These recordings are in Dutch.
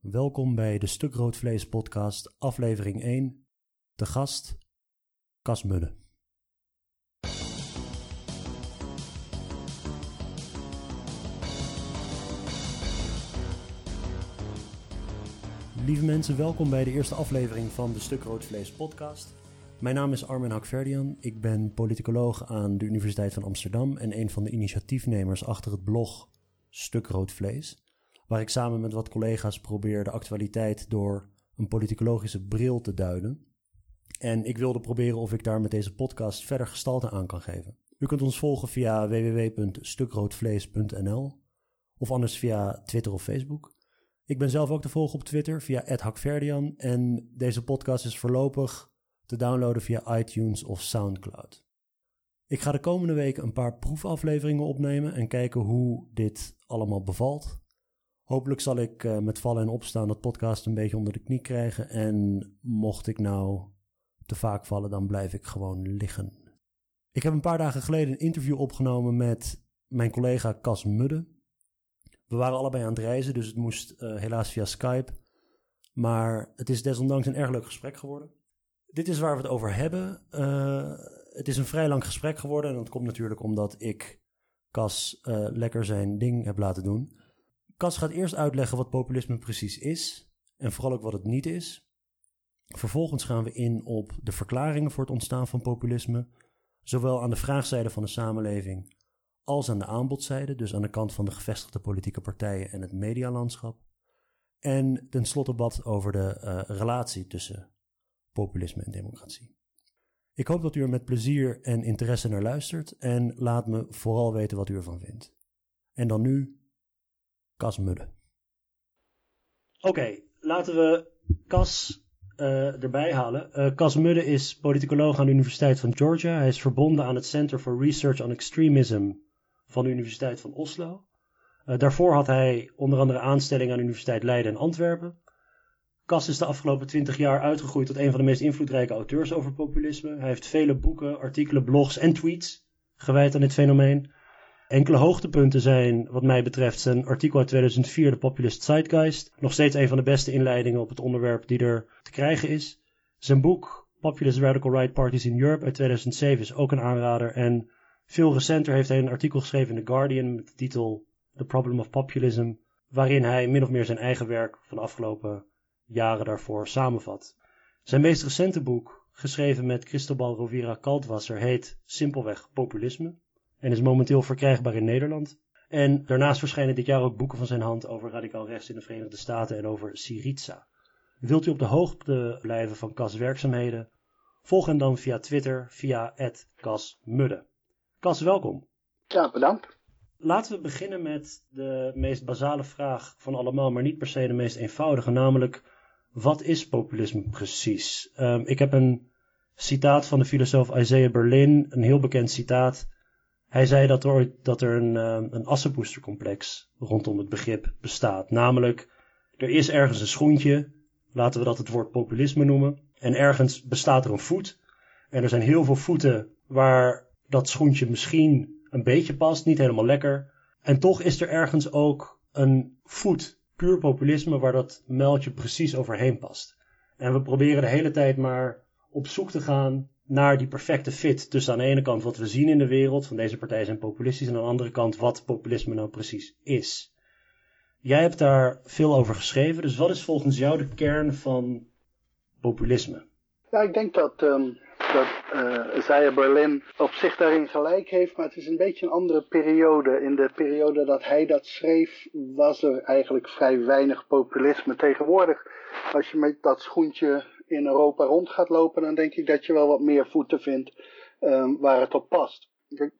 Welkom bij de Stuk Rood Vlees podcast, aflevering 1. De gast, Cas Mudde. Lieve mensen, welkom bij de eerste aflevering van de Stuk Rood Vlees podcast. Mijn naam is Armin Hakverdian. Ik ben politicoloog aan de Universiteit van Amsterdam en een van de initiatiefnemers achter het blog Stuk Rood Vlees waar ik samen met wat collega's probeer de actualiteit door een politicologische bril te duiden. En ik wilde proberen of ik daar met deze podcast verder gestalte aan kan geven. U kunt ons volgen via www.stukroodvlees.nl of anders via Twitter of Facebook. Ik ben zelf ook te volgen op Twitter via @hakverdian en deze podcast is voorlopig te downloaden via iTunes of SoundCloud. Ik ga de komende weken een paar proefafleveringen opnemen en kijken hoe dit allemaal bevalt. Hopelijk zal ik uh, met vallen en opstaan dat podcast een beetje onder de knie krijgen. En mocht ik nou te vaak vallen, dan blijf ik gewoon liggen. Ik heb een paar dagen geleden een interview opgenomen met mijn collega Cas Mudde. We waren allebei aan het reizen, dus het moest uh, helaas via Skype. Maar het is desondanks een erg leuk gesprek geworden. Dit is waar we het over hebben. Uh, het is een vrij lang gesprek geworden. En dat komt natuurlijk omdat ik Cas lekker zijn ding heb laten doen. Kas gaat eerst uitleggen wat populisme precies is en vooral ook wat het niet is. Vervolgens gaan we in op de verklaringen voor het ontstaan van populisme, zowel aan de vraagzijde van de samenleving als aan de aanbodzijde, dus aan de kant van de gevestigde politieke partijen en het medialandschap. En tenslotte wat over de uh, relatie tussen populisme en democratie. Ik hoop dat u er met plezier en interesse naar luistert en laat me vooral weten wat u ervan vindt. En dan nu Cas Mudde. Oké, laten we Cas uh, erbij halen. Uh, Cas Mudde is politicoloog aan de Universiteit van Georgia. Hij is verbonden aan het Center for Research on Extremism van de Universiteit van Oslo. Uh, daarvoor had hij onder andere aanstellingen aan de Universiteit Leiden en Antwerpen. Cas is de afgelopen twintig jaar uitgegroeid tot een van de meest invloedrijke auteurs over populisme. Hij heeft vele boeken, artikelen, blogs en tweets gewijd aan dit fenomeen. Enkele hoogtepunten zijn, wat mij betreft, zijn artikel uit 2004, de Populist Zeitgeist. Nog steeds een van de beste inleidingen op het onderwerp die er te krijgen is. Zijn boek Populist Radical Right Parties in Europe uit 2007 is ook een aanrader. En veel recenter heeft hij een artikel geschreven in The Guardian met de titel The Problem of Populism, waarin hij min of meer zijn eigen werk van de afgelopen jaren daarvoor samenvat. Zijn meest recente boek, geschreven met Cristobal Rovira Kaltwasser, heet simpelweg Populisme en is momenteel verkrijgbaar in Nederland. En daarnaast verschijnen dit jaar ook boeken van zijn hand over radicaal rechts in de Verenigde Staten en over Syriza. Wilt u op de hoogte blijven van Cas werkzaamheden? Volg hem dan via Twitter via @casmudde. Cas, welkom. Ja, bedankt. Laten we beginnen met de meest basale vraag van allemaal, maar niet per se de meest eenvoudige, namelijk wat is populisme precies? Um, ik heb een citaat van de filosoof Isaiah Berlin, een heel bekend citaat hij zei dat er, dat er een, uh, een assenpoestercomplex rondom het begrip bestaat. Namelijk, er is ergens een schoentje, laten we dat het woord populisme noemen. En ergens bestaat er een voet. En er zijn heel veel voeten waar dat schoentje misschien een beetje past, niet helemaal lekker. En toch is er ergens ook een voet, puur populisme, waar dat muiltje precies overheen past. En we proberen de hele tijd maar op zoek te gaan naar die perfecte fit tussen aan de ene kant wat we zien in de wereld, van deze partijen zijn populistisch, en aan de andere kant wat populisme nou precies is. Jij hebt daar veel over geschreven, dus wat is volgens jou de kern van populisme? Ja, ik denk dat, um, dat uh, Berlin op zich daarin gelijk heeft, maar het is een beetje een andere periode. In de periode dat hij dat schreef, was er eigenlijk vrij weinig populisme. Tegenwoordig, als je met dat schoentje in Europa rond gaat lopen, dan denk ik dat je wel wat meer voeten vindt um, waar het op past.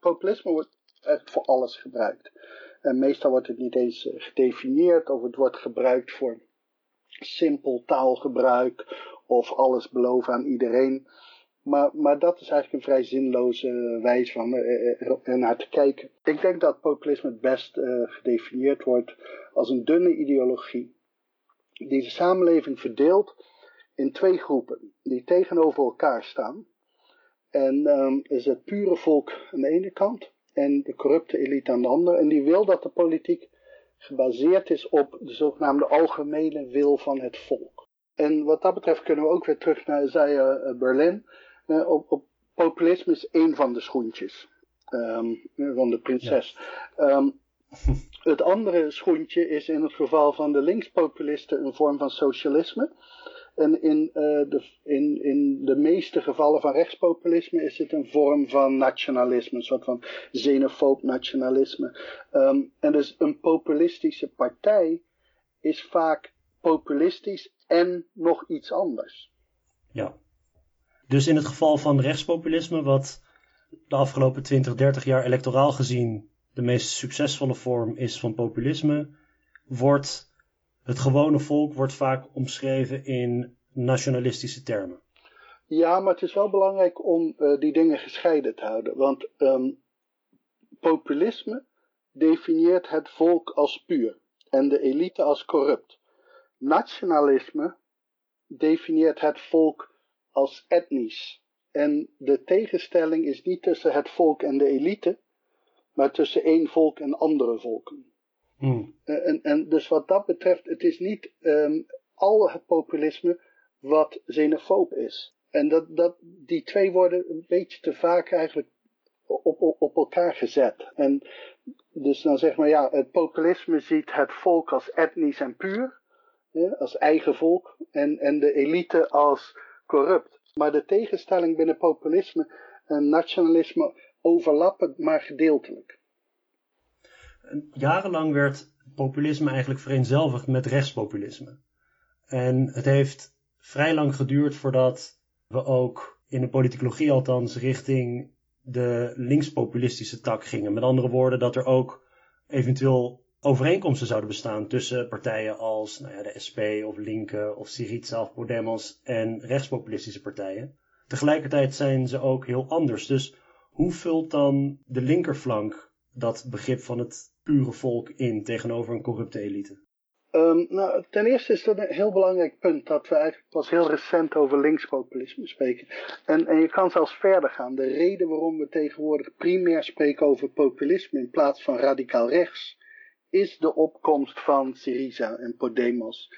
Populisme wordt echt voor alles gebruikt. En meestal wordt het niet eens eh, gedefinieerd of het wordt gebruikt voor simpel taalgebruik of alles beloven aan iedereen. Maar, maar dat is eigenlijk een vrij zinloze wijze van uh, uh, naar te kijken. Ik denk dat populisme het best gedefinieerd wordt als een dunne ideologie die de samenleving verdeelt in twee groepen die tegenover elkaar staan. En um, is het pure volk aan de ene kant en de corrupte elite aan de andere. En die wil dat de politiek gebaseerd is op de zogenaamde algemene wil van het volk. En wat dat betreft kunnen we ook weer terug naar Isaiah Berlin. op, op populisme is één van de schoentjes um, van de prinses. Ehm, het andere schoentje is in het geval van de linkspopulisten een vorm van socialisme. En in, uh, de, in, in de meeste gevallen van rechtspopulisme is het een vorm van nationalisme, een soort van xenofoob nationalisme. Um, en dus een populistische partij is vaak populistisch en nog iets anders. Ja. Dus in het geval van rechtspopulisme, wat de afgelopen 20, 30 jaar electoraal gezien de meest succesvolle vorm is van populisme, wordt het gewone volk wordt vaak omschreven in nationalistische termen. Ja, maar het is wel belangrijk om uh, die dingen gescheiden te houden. Want um, populisme definieert het volk als puur en de elite als corrupt. Nationalisme definieert het volk als etnisch. En de tegenstelling is niet tussen het volk en de elite, maar tussen één volk en andere volken. Hmm. Eh, en, en, dus wat dat betreft, het is niet um, al het populisme wat xenofoob is. En dat, dat, die twee worden een beetje te vaak eigenlijk op, op, op elkaar gezet. En dus dan zeg maar, ja, het populisme ziet het volk als etnisch en puur, als eigen volk, en, en de elite als corrupt. Maar de tegenstelling binnen populisme en nationalisme overlappen maar gedeeltelijk. Jarenlang werd populisme eigenlijk vereenzelvigd met rechtspopulisme. En het heeft vrij lang geduurd voordat we ook in de politicologie althans richting de linkspopulistische tak gingen. Met andere woorden, dat er ook eventueel overeenkomsten zouden bestaan tussen partijen als nou ja, de SP of Linke of Syriza of Podemos en rechtspopulistische partijen. Tegelijkertijd zijn ze ook heel anders. Dus hoe vult dan de linkerflank dat begrip van het pure volk in tegenover een corrupte elite? Um, nou, ten eerste is dat een heel belangrijk punt dat we eigenlijk pas heel recent over linkspopulisme spreken. En, en je kan zelfs verder gaan. De reden waarom we tegenwoordig primair spreken over populisme in plaats van radicaal rechts, is de opkomst van Syriza en Podemos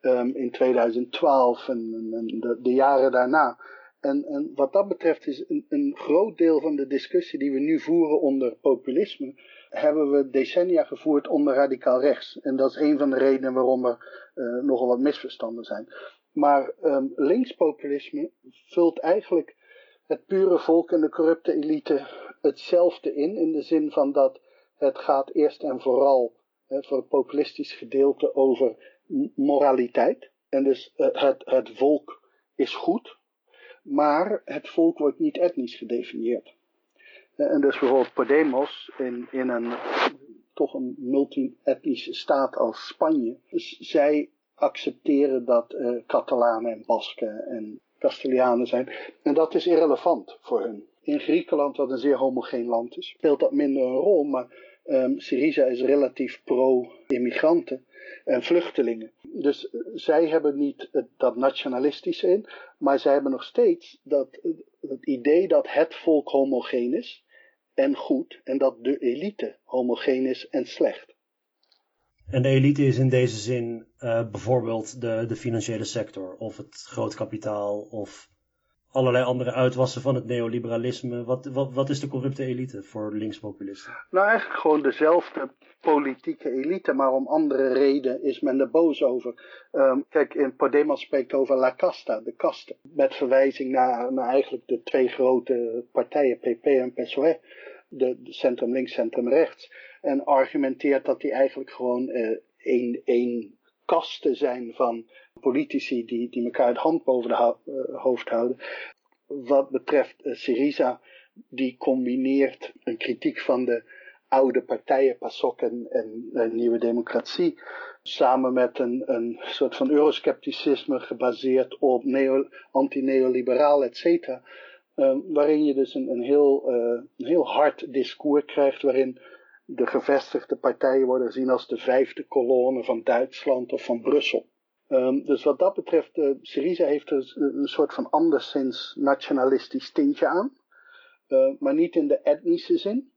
um, in 2012 en, en de, jaren daarna. En, en, wat dat betreft is een, een groot deel van de discussie die we nu voeren onder populisme hebben we decennia gevoerd onder radicaal rechts. En dat is een van de redenen waarom er uh, nogal wat misverstanden zijn. Maar um, linkspopulisme vult eigenlijk het pure volk en de corrupte elite hetzelfde in. In de zin van dat het gaat eerst en vooral voor het populistisch gedeelte over moraliteit. En dus uh, het, het volk is goed, maar het volk wordt niet etnisch gedefinieerd. En dus bijvoorbeeld Podemos in, in een toch een multi-etnische staat als Spanje. Dus zij accepteren dat uh, Catalanen en Basken en Castilianen zijn. En dat is irrelevant voor hun. In Griekenland, wat een zeer homogeen land is, speelt dat minder een rol. Maar um, Syriza is relatief pro-immigranten en vluchtelingen. Dus uh, zij hebben niet dat nationalistische in, maar zij hebben nog steeds dat, het idee dat het volk homogeen is en goed en dat de elite homogeen is en slecht. En de elite is in deze zin uh, bijvoorbeeld de, de financiële sector of het groot kapitaal of allerlei andere uitwassen van het neoliberalisme. Wat, wat, wat is de corrupte elite voor linkspopulisten? Nou, eigenlijk gewoon dezelfde politieke elite, maar om andere reden is men er boos over. Um, kijk, in Podemos spreekt over La Casta, de kasten. Met verwijzing naar, eigenlijk de twee grote partijen, PP en PSOE. De, de centrum links, centrum rechts. En argumenteert dat die eigenlijk gewoon uh, één, één kasten zijn van politici die, die elkaar het hand boven de uh, hoofd houden. Wat betreft uh, Syriza, die combineert een kritiek van de oude partijen, PASOK en, en, Nieuwe Democratie, samen met een, een soort van euroscepticisme gebaseerd op neo, anti-neoliberaal, et cetera. Uh, waarin je dus een, een, heel, een heel hard discours krijgt, waarin de gevestigde partijen worden gezien als de vijfde kolonne van Duitsland of van Brussel. Um, dus wat dat betreft, uh, Syriza heeft er een soort van anderszins nationalistisch tintje aan. Uh, maar niet in de etnische zin.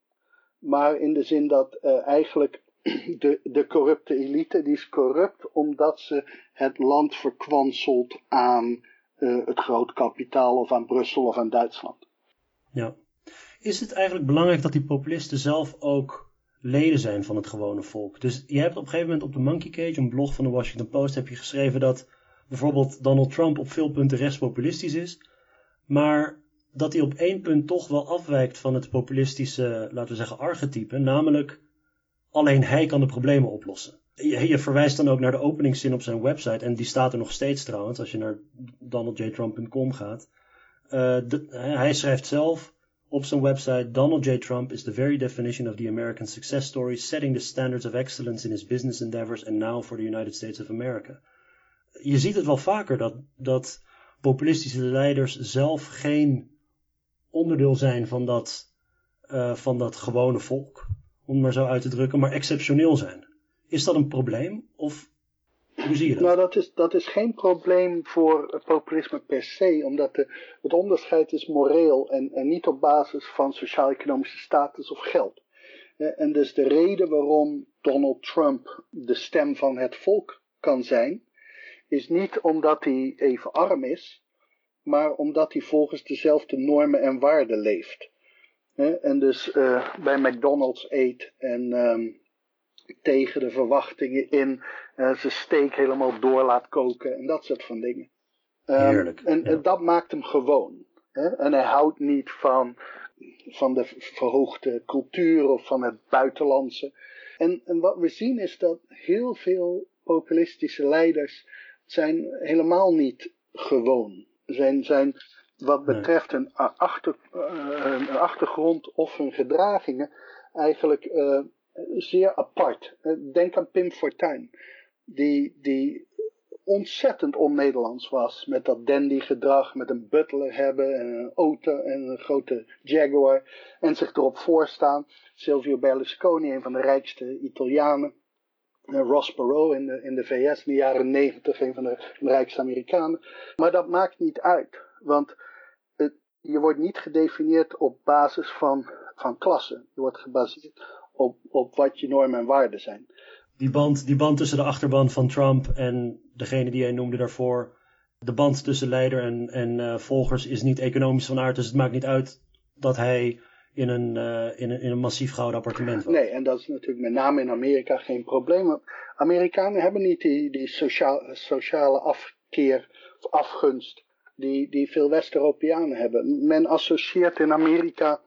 Maar in de zin dat uh, eigenlijk de, de corrupte elite, die is corrupt omdat ze het land verkwanselt aan uh, het groot kapitaal of aan Brussel of aan Duitsland. Ja. Is het eigenlijk belangrijk dat die populisten zelf ook leden zijn van het gewone volk? Dus je hebt op een gegeven moment op de Monkey Cage, een blog van de Washington Post, heb je geschreven dat bijvoorbeeld Donald Trump op veel punten rechtspopulistisch is, maar dat hij op één punt toch wel afwijkt van het populistische, laten we zeggen, archetype, namelijk alleen hij kan de problemen oplossen. Je, verwijst dan ook naar de openingszin op zijn website, en die staat er nog steeds trouwens, als je naar donaldjtrump.com gaat. Uh, hij schrijft zelf op zijn website: Donald J. Trump is the very definition of the American success story, setting the standards of excellence in his business endeavors and now for the United States of America. Je ziet het wel vaker dat, dat populistische leiders zelf geen onderdeel zijn van dat, uh, van dat gewone volk, om het maar zo uit te drukken, maar exceptioneel zijn. Is dat een probleem? Of je? Nou, dat is, dat is geen probleem voor populisme per se, omdat de, het onderscheid is moreel en, en niet op basis van sociaal-economische status of geld. En dus de reden waarom Donald Trump de stem van het volk kan zijn, is niet omdat hij even arm is, maar omdat hij volgens dezelfde normen en waarden leeft. En dus uh, bij McDonald's eet en um, tegen de verwachtingen in uh, zijn steek helemaal door laat koken en dat soort van dingen. Um, Heerlijk. En, en, dat maakt hem gewoon. Hè? En hij houdt niet van, van de verhoogde cultuur of van het buitenlandse. En, en wat we zien is dat heel veel populistische leiders zijn helemaal niet gewoon. Zijn, zijn wat betreft hun, achter, uh, hun achtergrond of hun gedragingen eigenlijk uh, zeer apart. Uh, denk aan Pim Fortuyn, die, die ontzettend on-Nederlands was. Met dat dandy gedrag, met een butler hebben en een auto en een grote Jaguar. En zich erop voorstaan. Silvio Berlusconi, een van de rijkste Italianen. Ross Perot in de, in de VS in de jaren negentig, een van de, rijkste Amerikanen. Maar dat maakt niet uit, want je wordt niet gedefinieerd op basis van, van klasse. Je wordt gebaseerd op, op wat je normen en waarden zijn. Die band, die band tussen de achterban van Trump en degene die jij noemde daarvoor. De band tussen leider en, en uh, volgers is niet economisch van aard. Dus het maakt niet uit dat hij in een, uh, in een, in een massief gouden appartement woont. Nee, en dat is natuurlijk met name in Amerika geen probleem. Amerikanen hebben niet die, die sociaal, sociale afkeer of afgunst die, die veel West-Europeanen hebben. Men associeert in Amerika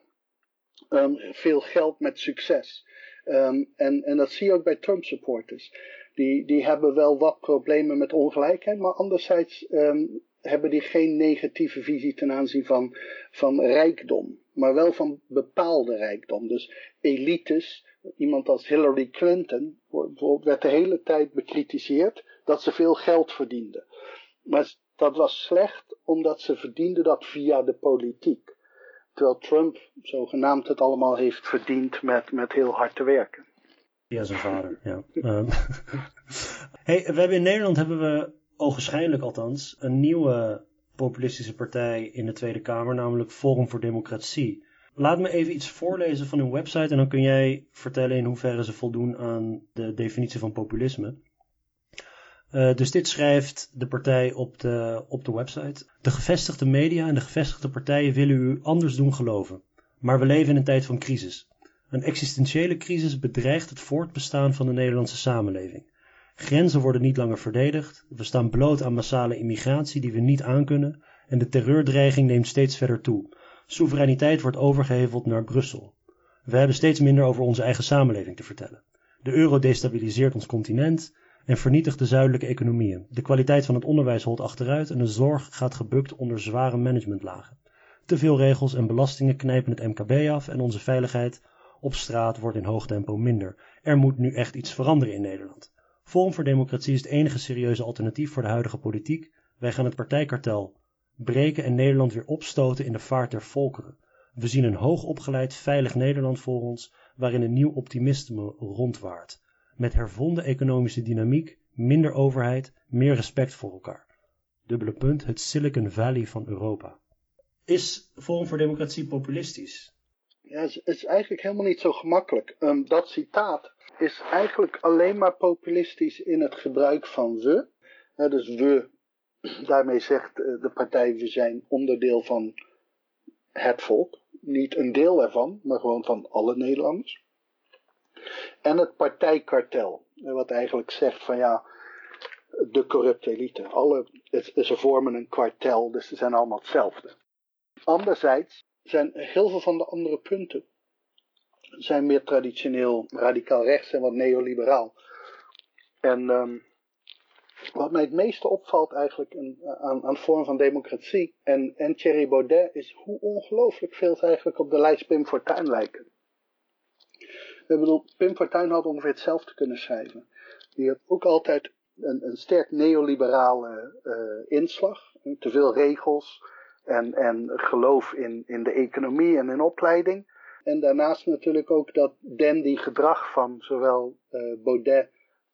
um, veel geld met succes. Um, en, en dat zie je ook bij Trump supporters. Die, die hebben wel wat problemen met ongelijkheid, maar anderzijds um, hebben die geen negatieve visie ten aanzien van, van rijkdom, maar wel van bepaalde rijkdom. Dus elites, iemand als Hillary Clinton, werd de hele tijd bekritiseerd dat ze veel geld verdiende. Maar dat was slecht omdat ze verdiende dat via de politiek. Terwijl Trump zogenaamd het allemaal heeft verdiend met, met heel hard te werken. Ja, zijn vader, ja. um, hey, we hebben in Nederland hebben we, ogenschijnlijk althans, een nieuwe populistische partij in de Tweede Kamer, namelijk Forum voor Democratie. Laat me even iets voorlezen van hun website en dan kun jij vertellen in hoeverre ze voldoen aan de definitie van populisme. Uh, dus dit schrijft de partij op de, op de website. De gevestigde media en de gevestigde partijen willen u anders doen geloven. Maar we leven in een tijd van crisis. Een existentiële crisis bedreigt het voortbestaan van de Nederlandse samenleving. Grenzen worden niet langer verdedigd, we staan bloot aan massale immigratie die we niet aankunnen en de terreurdreiging neemt steeds verder toe. Soevereiniteit wordt overgeheveld naar Brussel. We hebben steeds minder over onze eigen samenleving te vertellen. De euro destabiliseert ons continent, en vernietigt de zuidelijke economieën. De kwaliteit van het onderwijs holt achteruit en de zorg gaat gebukt onder zware managementlagen. Te veel regels en belastingen knijpen het MKB af en onze veiligheid op straat wordt in hoog tempo minder. Er moet nu echt iets veranderen in Nederland. Forum voor Democratie is het enige serieuze alternatief voor de huidige politiek. Wij gaan het partijkartel breken en Nederland weer opstoten in de vaart der volkeren. We zien een hoogopgeleid, veilig Nederland voor ons, waarin een nieuw optimisme rondwaart met hervonden economische dynamiek, minder overheid, meer respect voor elkaar. Dubbele punt, het Silicon Valley van Europa. Is Forum voor Democratie populistisch? Ja, het is eigenlijk helemaal niet zo gemakkelijk. Um, dat citaat is eigenlijk alleen maar populistisch in het gebruik van we. dus we, daarmee zegt de partij, we zijn onderdeel van het volk. Niet een deel ervan, maar gewoon van alle Nederlanders. En het partijkartel, wat eigenlijk zegt van ja, de corrupte elite. Alle, ze vormen een kwartel, dus ze zijn allemaal hetzelfde. Anderzijds zijn heel veel van de andere punten zijn meer traditioneel radicaal rechts en wat neoliberaal. En um, wat mij het meeste opvalt eigenlijk aan, aan vorm van democratie en, en Thierry Baudet is hoe ongelooflijk veel ze eigenlijk op de lijst Pim Fortuyn lijken. Ik bedoel, Pim Fortuyn had ongeveer hetzelfde kunnen schrijven. Die had ook altijd een, een sterk neoliberale uh, inslag. Te veel regels en, en geloof in, in de economie en in opleiding. En daarnaast natuurlijk ook dat dandy gedrag van zowel uh, Baudet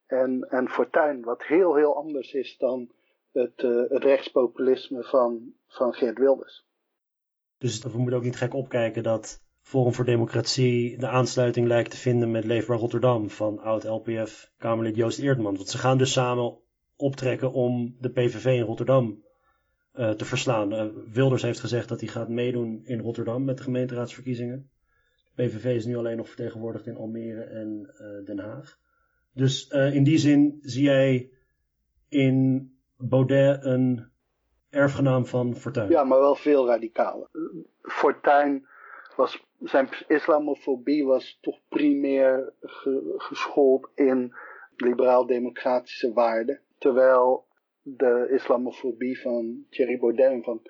en, en Fortuyn, wat heel heel anders is dan het, uh, het rechtspopulisme van, van Geert Wilders. Dus we moeten ook niet gek opkijken dat Forum voor Democratie de aansluiting lijkt te vinden met Leefbaar Rotterdam van oud-LPF-Kamerlid Joost Eerdmans. Want ze gaan dus samen optrekken om de PVV in Rotterdam uh, te verslaan. Uh, Wilders heeft gezegd dat hij gaat meedoen in Rotterdam met de gemeenteraadsverkiezingen. De PVV is nu alleen nog vertegenwoordigd in Almere en uh, Den Haag. Dus in die zin zie jij in Baudet een erfgenaam van Fortuyn. Ja, maar wel veel radicaler. Fortuyn was, zijn islamofobie was toch primair ge, geschoold in liberaal-democratische waarden. Terwijl de islamofobie van Thierry Baudet van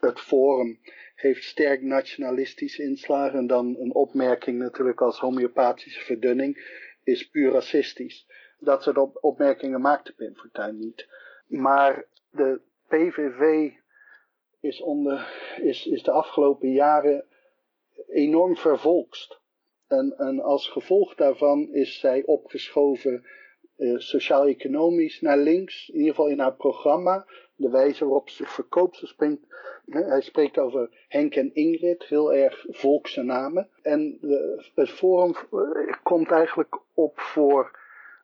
het Forum heeft sterk nationalistische inslagen. En dan een opmerking natuurlijk als homeopathische verdunning is puur racistisch. Dat soort op opmerkingen maakte Pim Fortuyn niet. Maar de PVV is, onder, is, is de afgelopen jaren enorm vervolkst. En, en als gevolg daarvan is zij opgeschoven uh, sociaal-economisch naar links, in ieder geval in haar programma. De wijze waarop ze verkoopt. Hij spreekt over Henk en Ingrid, heel erg volkse namen. En de, het Forum uh, komt eigenlijk op voor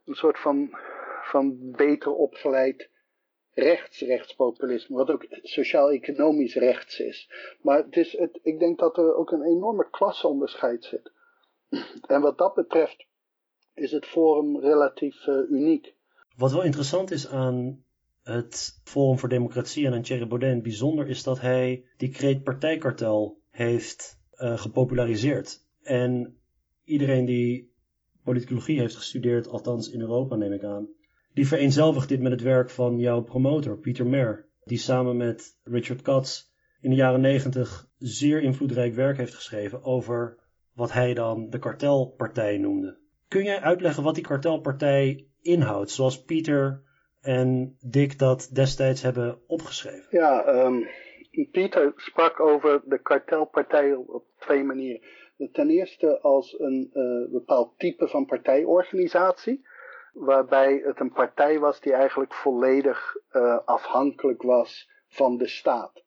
een soort van, van beter opgeleid rechts-rechtspopulisme, wat ook sociaal-economisch rechts is. Maar het is het, ik denk dat er ook een enorme klasseonderscheid zit. En wat dat betreft is het Forum relatief uh, uniek. Wat wel interessant is aan het Forum voor Democratie en aan Thierry Baudet bijzonder is dat hij die kreet partijkartel heeft uh, gepopulariseerd. En iedereen die politicologie heeft gestudeerd, althans in Europa neem ik aan, die vereenzelvigt dit met het werk van jouw promotor, Pieter Mer, die samen met Richard Katz in de jaren negentig zeer invloedrijk werk heeft geschreven over wat hij dan de kartelpartij noemde. Kun jij uitleggen wat die kartelpartij inhoudt, zoals Pieter en Dick dat destijds hebben opgeschreven? Ja, um, Pieter sprak over de kartelpartij op twee manieren. Ten eerste als een uh, bepaald type van partijorganisatie waarbij het een partij was die eigenlijk volledig uh, afhankelijk was van de staat.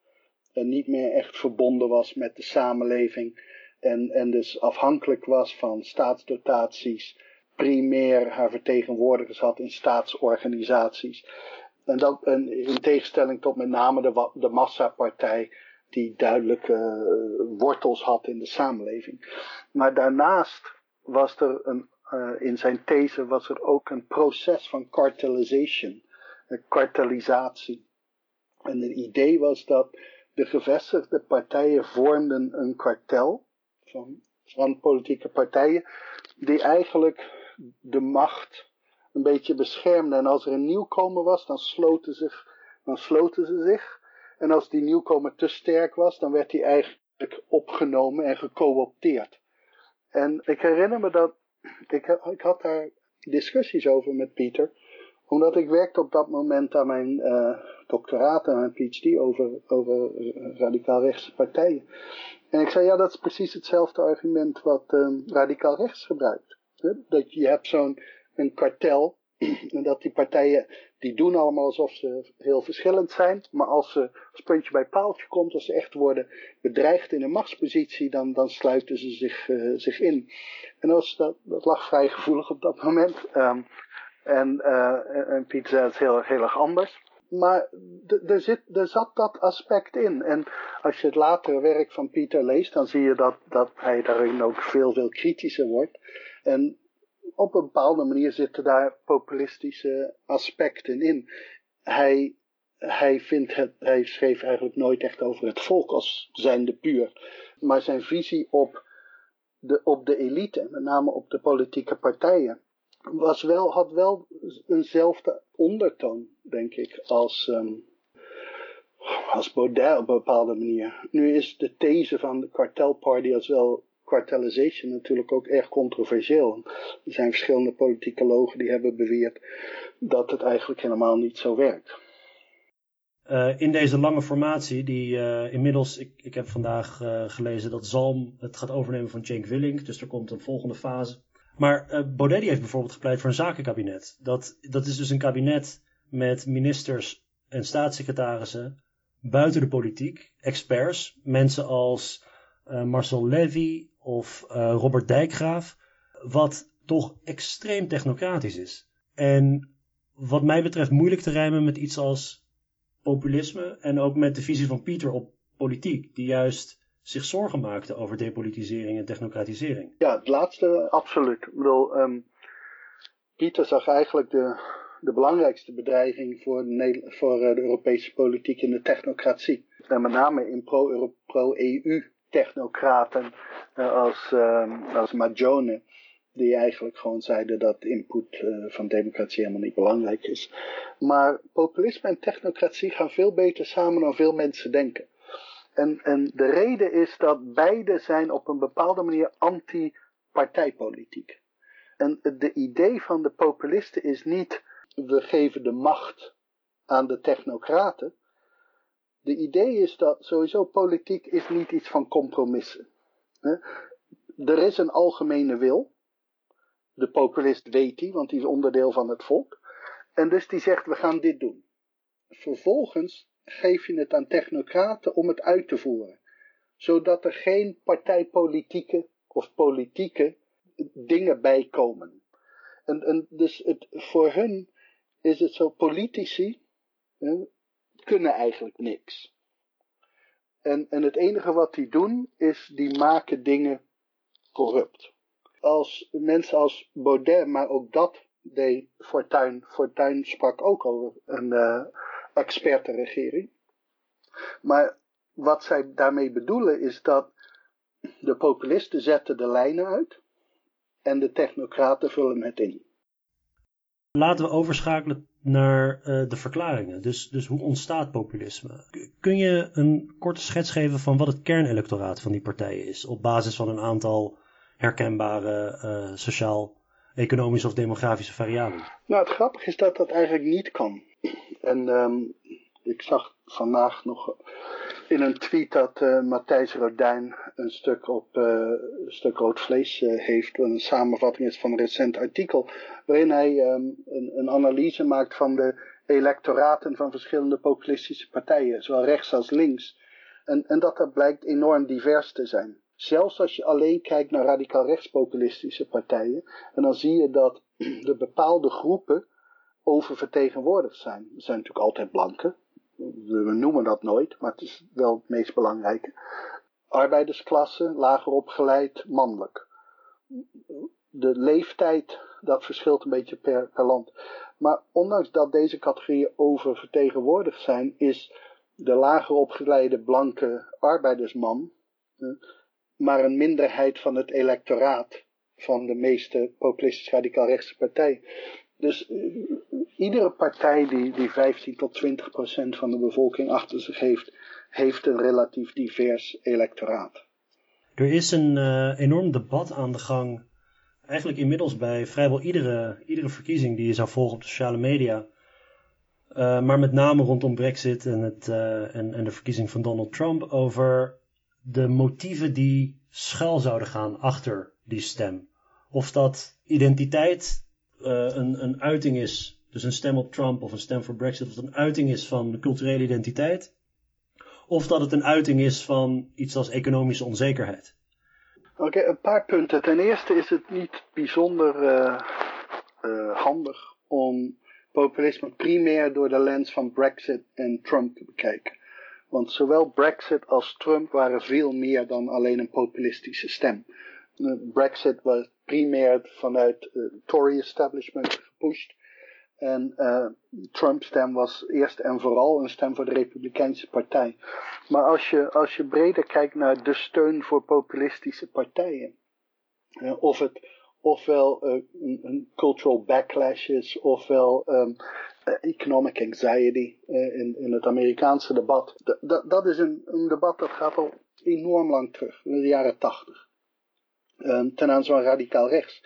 En niet meer echt verbonden was met de samenleving. En, en dus afhankelijk was van staatsdotaties. Primair haar vertegenwoordigers had in staatsorganisaties. En dat en in tegenstelling tot met name de, de massapartij, die duidelijke uh, wortels had in de samenleving. Maar daarnaast was er een uh, in zijn these was er ook een proces van cartelisation, een kartelisatie. En het idee was dat de gevestigde partijen vormden een kartel van, van politieke partijen, die eigenlijk de macht een beetje beschermden. En als er een nieuwkomer was, dan sloten, zich, dan sloten ze zich. En als die nieuwkomer te sterk was, dan werd hij eigenlijk opgenomen en gecoopteerd. En ik herinner me dat ik, ik had daar discussies over met Pieter. Omdat ik werkte op dat moment aan mijn uh, doctoraat en mijn PhD over, over radicaal rechtse partijen. En ik zei, ja, dat is precies hetzelfde argument wat um, radicaal rechts gebruikt. Dat je hebt zo'n een kartel en dat die partijen die doen allemaal alsof ze heel verschillend zijn. Maar als, ze, als puntje bij paaltje komt, als ze echt worden bedreigd in een machtspositie, dan, dan sluiten ze zich, uh, zich in. En dat, dat, lag vrij gevoelig op dat moment. Um, en, uh, en Piet zei heel, heel erg anders. Maar er, zit, zat dat aspect in. En als je het latere werk van Pieter leest, dan zie je dat, dat hij daarin ook veel, veel kritischer wordt. En op een bepaalde manier zitten daar populistische aspecten in. Hij, hij, vindt het, hij schreef eigenlijk nooit echt over het volk als zijnde puur. Maar zijn visie op de, op de elite, met name op de politieke partijen, was wel, had wel eenzelfde ondertoon, denk ik, als, um, als Baudet op een bepaalde manier. Nu is de these van de kartelparty als wel cartelization natuurlijk ook erg controversieel. Er zijn verschillende politicologen die hebben beweerd dat het eigenlijk helemaal niet zo werkt. Uh, in deze lange formatie, die uh, inmiddels, ik, ik heb vandaag uh, gelezen dat Zalm het gaat overnemen van Cenk Willink, dus er komt een volgende fase. Maar Baudet heeft bijvoorbeeld gepleit voor een zakenkabinet. Dat, dat is dus een kabinet met ministers en staatssecretarissen buiten de politiek, experts, mensen als Marcel Levy of uh, Robert Dijkgraaf, wat toch extreem technocratisch is. En wat mij betreft moeilijk te rijmen met iets als populisme en ook met de visie van Pieter op politiek, die juist zich zorgen maakte over depolitisering en technocratisering. Ja, het laatste absoluut. Ik bedoel, um, Pieter zag eigenlijk de, de belangrijkste bedreiging voor, de, voor uh, de Europese politiek in de technocratie. En met name in pro-EU pro technocraten uh, als, uh, als Majone, die eigenlijk gewoon zeiden dat input uh, van democratie helemaal niet belangrijk is. Maar populisme en technocratie gaan veel beter samen dan veel mensen denken. En, en de reden is dat beide zijn op een bepaalde manier anti-partijpolitiek. En de idee van de populisten is niet we geven de macht aan de technocraten, de idee is dat sowieso politiek is niet iets van compromissen. Er is een algemene wil. De populist weet die, want die is onderdeel van het volk. En dus die zegt, we gaan dit doen. Vervolgens geef je het aan technocraten om het uit te voeren. Zodat er geen partijpolitieke of politieke dingen bij komen. En, dus het, voor hun is het zo, politici, kunnen eigenlijk niks. En, en het enige wat die doen, is die maken dingen corrupt. Als mensen als Baudet, maar ook dat deed Fortuyn. Fortuyn sprak ook over een uh, expertenregering. Maar wat zij daarmee bedoelen is dat de populisten zetten de lijnen uit en de technocraten vullen het in. Laten we overschakelen naar uh, de verklaringen. Dus, dus hoe ontstaat populisme? Kun je een korte schets geven van wat het kernelectoraat van die partijen is, op basis van een aantal herkenbare uh, sociaal-economische of demografische variabelen? Nou, het grappige is dat dat eigenlijk niet kan. En um, ik zag vandaag nog in een tweet dat uh, Matthijs Rodijn een stuk op uh, stuk rood vlees uh, heeft. Een samenvatting is van een recent artikel. Waarin hij um, een, een, analyse maakt van de electoraten van verschillende populistische partijen. Zowel rechts als links. En, en dat dat blijkt enorm divers te zijn. Zelfs als je alleen kijkt naar radicaal rechtspopulistische partijen. En dan zie je dat de bepaalde groepen oververtegenwoordigd zijn. Er zijn natuurlijk altijd blanken we noemen dat nooit, maar het is wel het meest belangrijke. Arbeidersklasse, lager opgeleid, mannelijk. De leeftijd, dat verschilt een beetje per, per land. Maar ondanks dat deze categorieën oververtegenwoordigd zijn, is de lager opgeleide blanke arbeidersman maar een minderheid van het electoraat van de meeste populistisch radicaal rechtse partij. Dus uh, iedere partij die, die 15 tot 20 procent van de bevolking achter zich heeft, heeft een relatief divers electoraat. Er is een uh, enorm debat aan de gang, eigenlijk inmiddels bij vrijwel iedere, iedere verkiezing die je zou volgen op sociale media. Uh, maar met name rondom Brexit en, het, en, en de verkiezing van Donald Trump over de motieven die schuil zouden gaan achter die stem. Of dat identiteit een, een uiting is dus een stem op Trump of een stem voor Brexit, of een uiting is van culturele identiteit, of dat het een uiting is van iets als economische onzekerheid. Oké, een paar punten. Ten eerste is het niet bijzonder uh, uh, handig om populisme primair door de lens van Brexit en Trump te bekijken. Want zowel Brexit als Trump waren veel meer dan alleen een populistische stem. Brexit was primair vanuit het Tory establishment gepusht. En uh, Trump's stem was eerst en vooral een stem voor de Republikeinse Partij. Maar als je, als je breder kijkt naar de steun voor populistische partijen, uh, of het ofwel een, cultural backlash is, ofwel um, economic anxiety in, in het Amerikaanse debat. dat is een, een debat dat gaat al enorm lang terug, in de jaren tachtig. Um, ten aanzien van radicaal rechts.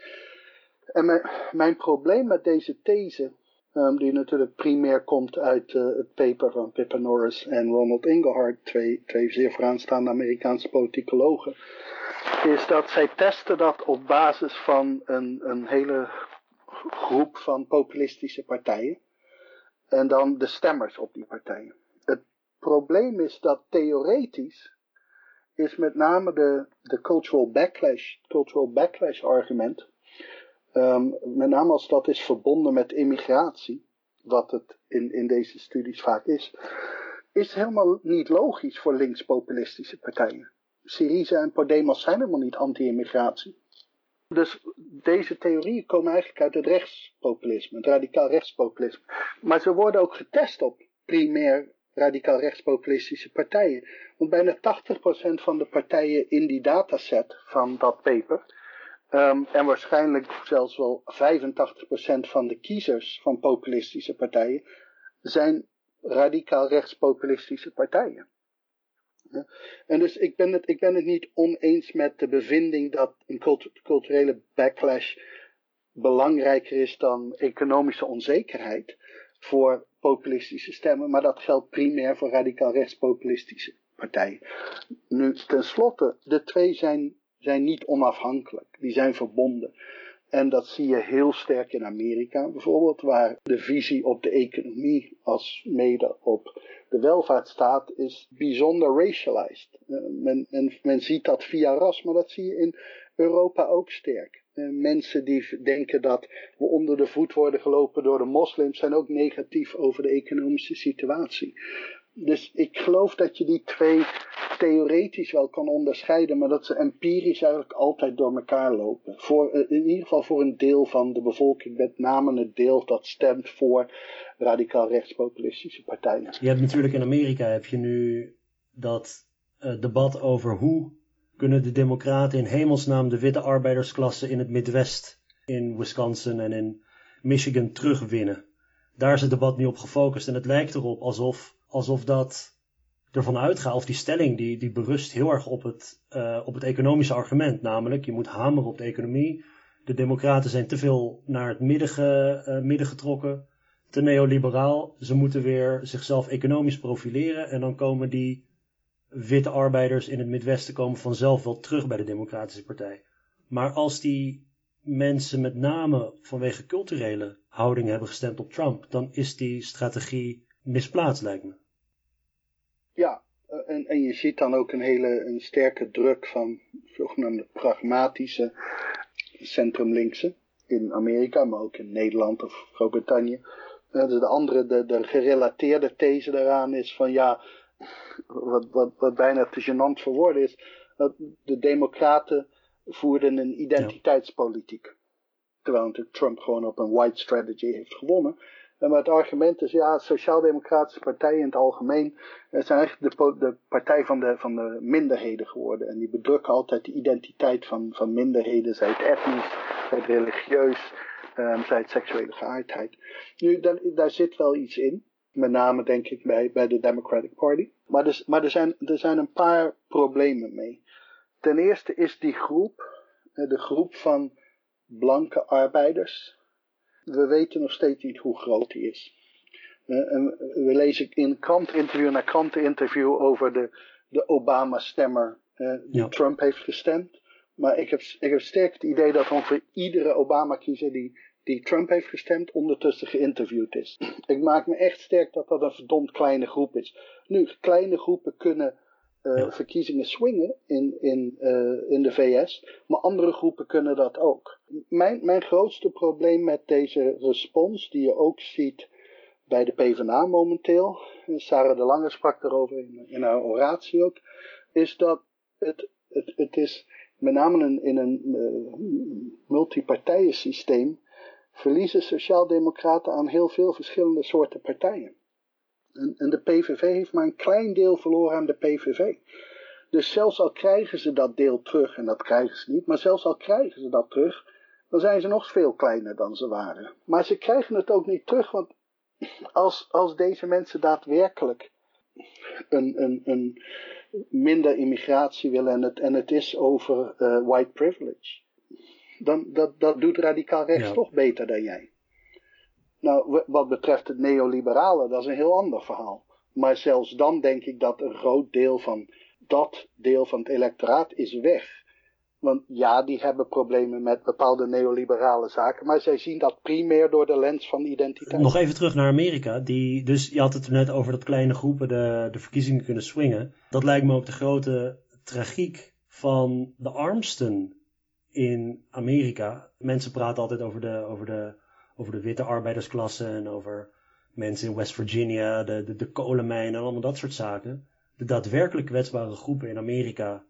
En mijn, mijn probleem met deze these, um, die natuurlijk primair komt uit uh, het paper van Pippa Norris en Ronald Inglehart, twee, twee zeer vooraanstaande Amerikaanse politicologen, is dat zij testen dat op basis van een, een hele groep van populistische partijen. En dan de stemmers op die partijen. Het probleem is dat theoretisch is met name de, de cultural backlash, cultural backlash argument. Um, met name als dat is verbonden met immigratie, wat het in, in deze studies vaak is, is helemaal niet logisch voor linkspopulistische partijen. Syriza en Podemos zijn helemaal niet anti-immigratie. Dus deze theorieën komen eigenlijk uit het rechtspopulisme, het radicaal rechtspopulisme. Maar ze worden ook getest op primair radicaal rechtspopulistische partijen. Want bijna 80% van de partijen in die dataset van dat paper, um, en waarschijnlijk zelfs wel 85% van de kiezers van populistische partijen, zijn radicaal rechtspopulistische partijen. Ja. En dus ik ben, het, ik ben het niet oneens met de bevinding dat een culturele backlash belangrijker is dan economische onzekerheid voor populistische stemmen, maar dat geldt primair voor radicaal rechtspopulistische partijen. Nu, tenslotte, de twee zijn, zijn niet onafhankelijk, die zijn verbonden. En dat zie je heel sterk in Amerika bijvoorbeeld, waar de visie op de economie als mede op de welvaartsstaat is bijzonder racialized. Uh, men, men, men ziet dat via ras, maar dat zie je in Europa ook sterk. Uh, mensen die denken dat we onder de voet worden gelopen door de moslims zijn ook negatief over de economische situatie. Dus ik geloof dat je die twee theoretisch wel kan onderscheiden, maar dat ze empirisch eigenlijk altijd door elkaar lopen. Voor, eh, in ieder geval voor een deel van de bevolking, met name het deel dat stemt voor radicaal rechtspopulistische partijen. Je hebt natuurlijk in Amerika heb je nu dat uh, debat over hoe kunnen de democraten in hemelsnaam de witte arbeidersklasse in het Midwest, in Wisconsin en in Michigan terugwinnen. Daar is het debat nu op gefocust en het lijkt erop alsof, alsof dat ervan uitgaat, of die stelling die, die berust heel erg op het, uh, op het economische argument. Namelijk, je moet hameren op de economie. De democraten zijn te veel naar het midden, ge, uh, midden getrokken, te neoliberaal. Ze moeten weer zichzelf economisch profileren en dan komen die witte arbeiders in het Midwesten komen vanzelf wel terug bij de Democratische Partij. Maar als die mensen met name vanwege culturele houding hebben gestemd op Trump, dan is die strategie misplaatst, lijkt me. Ja, en, en je ziet dan ook een hele een sterke druk van zogenaamde pragmatische centrumlinkse in Amerika, maar ook in Nederland of Groot-Brittannië. Uh, de andere, de, de gerelateerde these daaraan is van ja, wat, wat, wat bijna te gênant voor woorden is, dat de democraten voerden een identiteitspolitiek. Terwijl natuurlijk Trump gewoon op een white strategy heeft gewonnen. Maar het argument is, ja, sociaal-democratische partijen in het algemeen eh, zijn eigenlijk de, de, partij van de, van de minderheden geworden. En die bedrukken altijd de identiteit van, van minderheden, zij het etnisch, zij het religieus, um, zij het seksuele geaardheid. Nu, daar, daar zit wel iets in. Met name denk ik bij, bij de Democratic Party. Maar, dus, maar er, zijn, er zijn een paar problemen mee. Ten eerste is die groep, eh, de groep van blanke arbeiders. We weten nog steeds niet hoe groot die is. En we lezen in krantinterview na krantinterview over de, de Obama-stemmer die ja. Trump heeft gestemd. Maar ik heb, ik heb sterk het idee dat ongeveer iedere Obama-kiezer die die Trump heeft gestemd, ondertussen geïnterviewd is. Ik maak me echt sterk dat dat een verdomd kleine groep is. Nu, kleine groepen kunnen uh, verkiezingen swingen in, in, uh, in de VS, maar andere groepen kunnen dat ook. Mijn, mijn grootste probleem met deze respons, die je ook ziet bij de PvdA momenteel, Sarah de Lange sprak erover in, in haar oratie ook, is dat het, het, het is met name in, in een uh, multipartijensysteem, verliezen sociaaldemocraten aan heel veel verschillende soorten partijen. En, en, de PVV heeft maar een klein deel verloren aan de PVV. Dus zelfs al krijgen ze dat deel terug, en dat krijgen ze niet, maar zelfs al krijgen ze dat terug, dan zijn ze nog veel kleiner dan ze waren. Maar ze krijgen het ook niet terug, want als, als deze mensen daadwerkelijk een, een, een minder immigratie willen en het, en het is over uh, white privilege, dan dat, dat doet radicaal rechts ja. toch beter dan jij. Nou, wat betreft het neoliberale, dat is een heel ander verhaal. Maar zelfs dan denk ik dat een groot deel van dat deel van het electoraat is weg. Want ja, die hebben problemen met bepaalde neoliberale zaken, maar zij zien dat primair door de lens van identiteit. Nog even terug naar Amerika. Die, dus je had het net over dat kleine groepen de, de verkiezingen kunnen swingen. Dat lijkt me ook de grote tragiek van de armsten in Amerika. Mensen praten altijd over de, over de, over de witte arbeidersklasse en over mensen in West Virginia, de, de, de kolenmijnen en allemaal dat soort zaken. De daadwerkelijk kwetsbare groepen in Amerika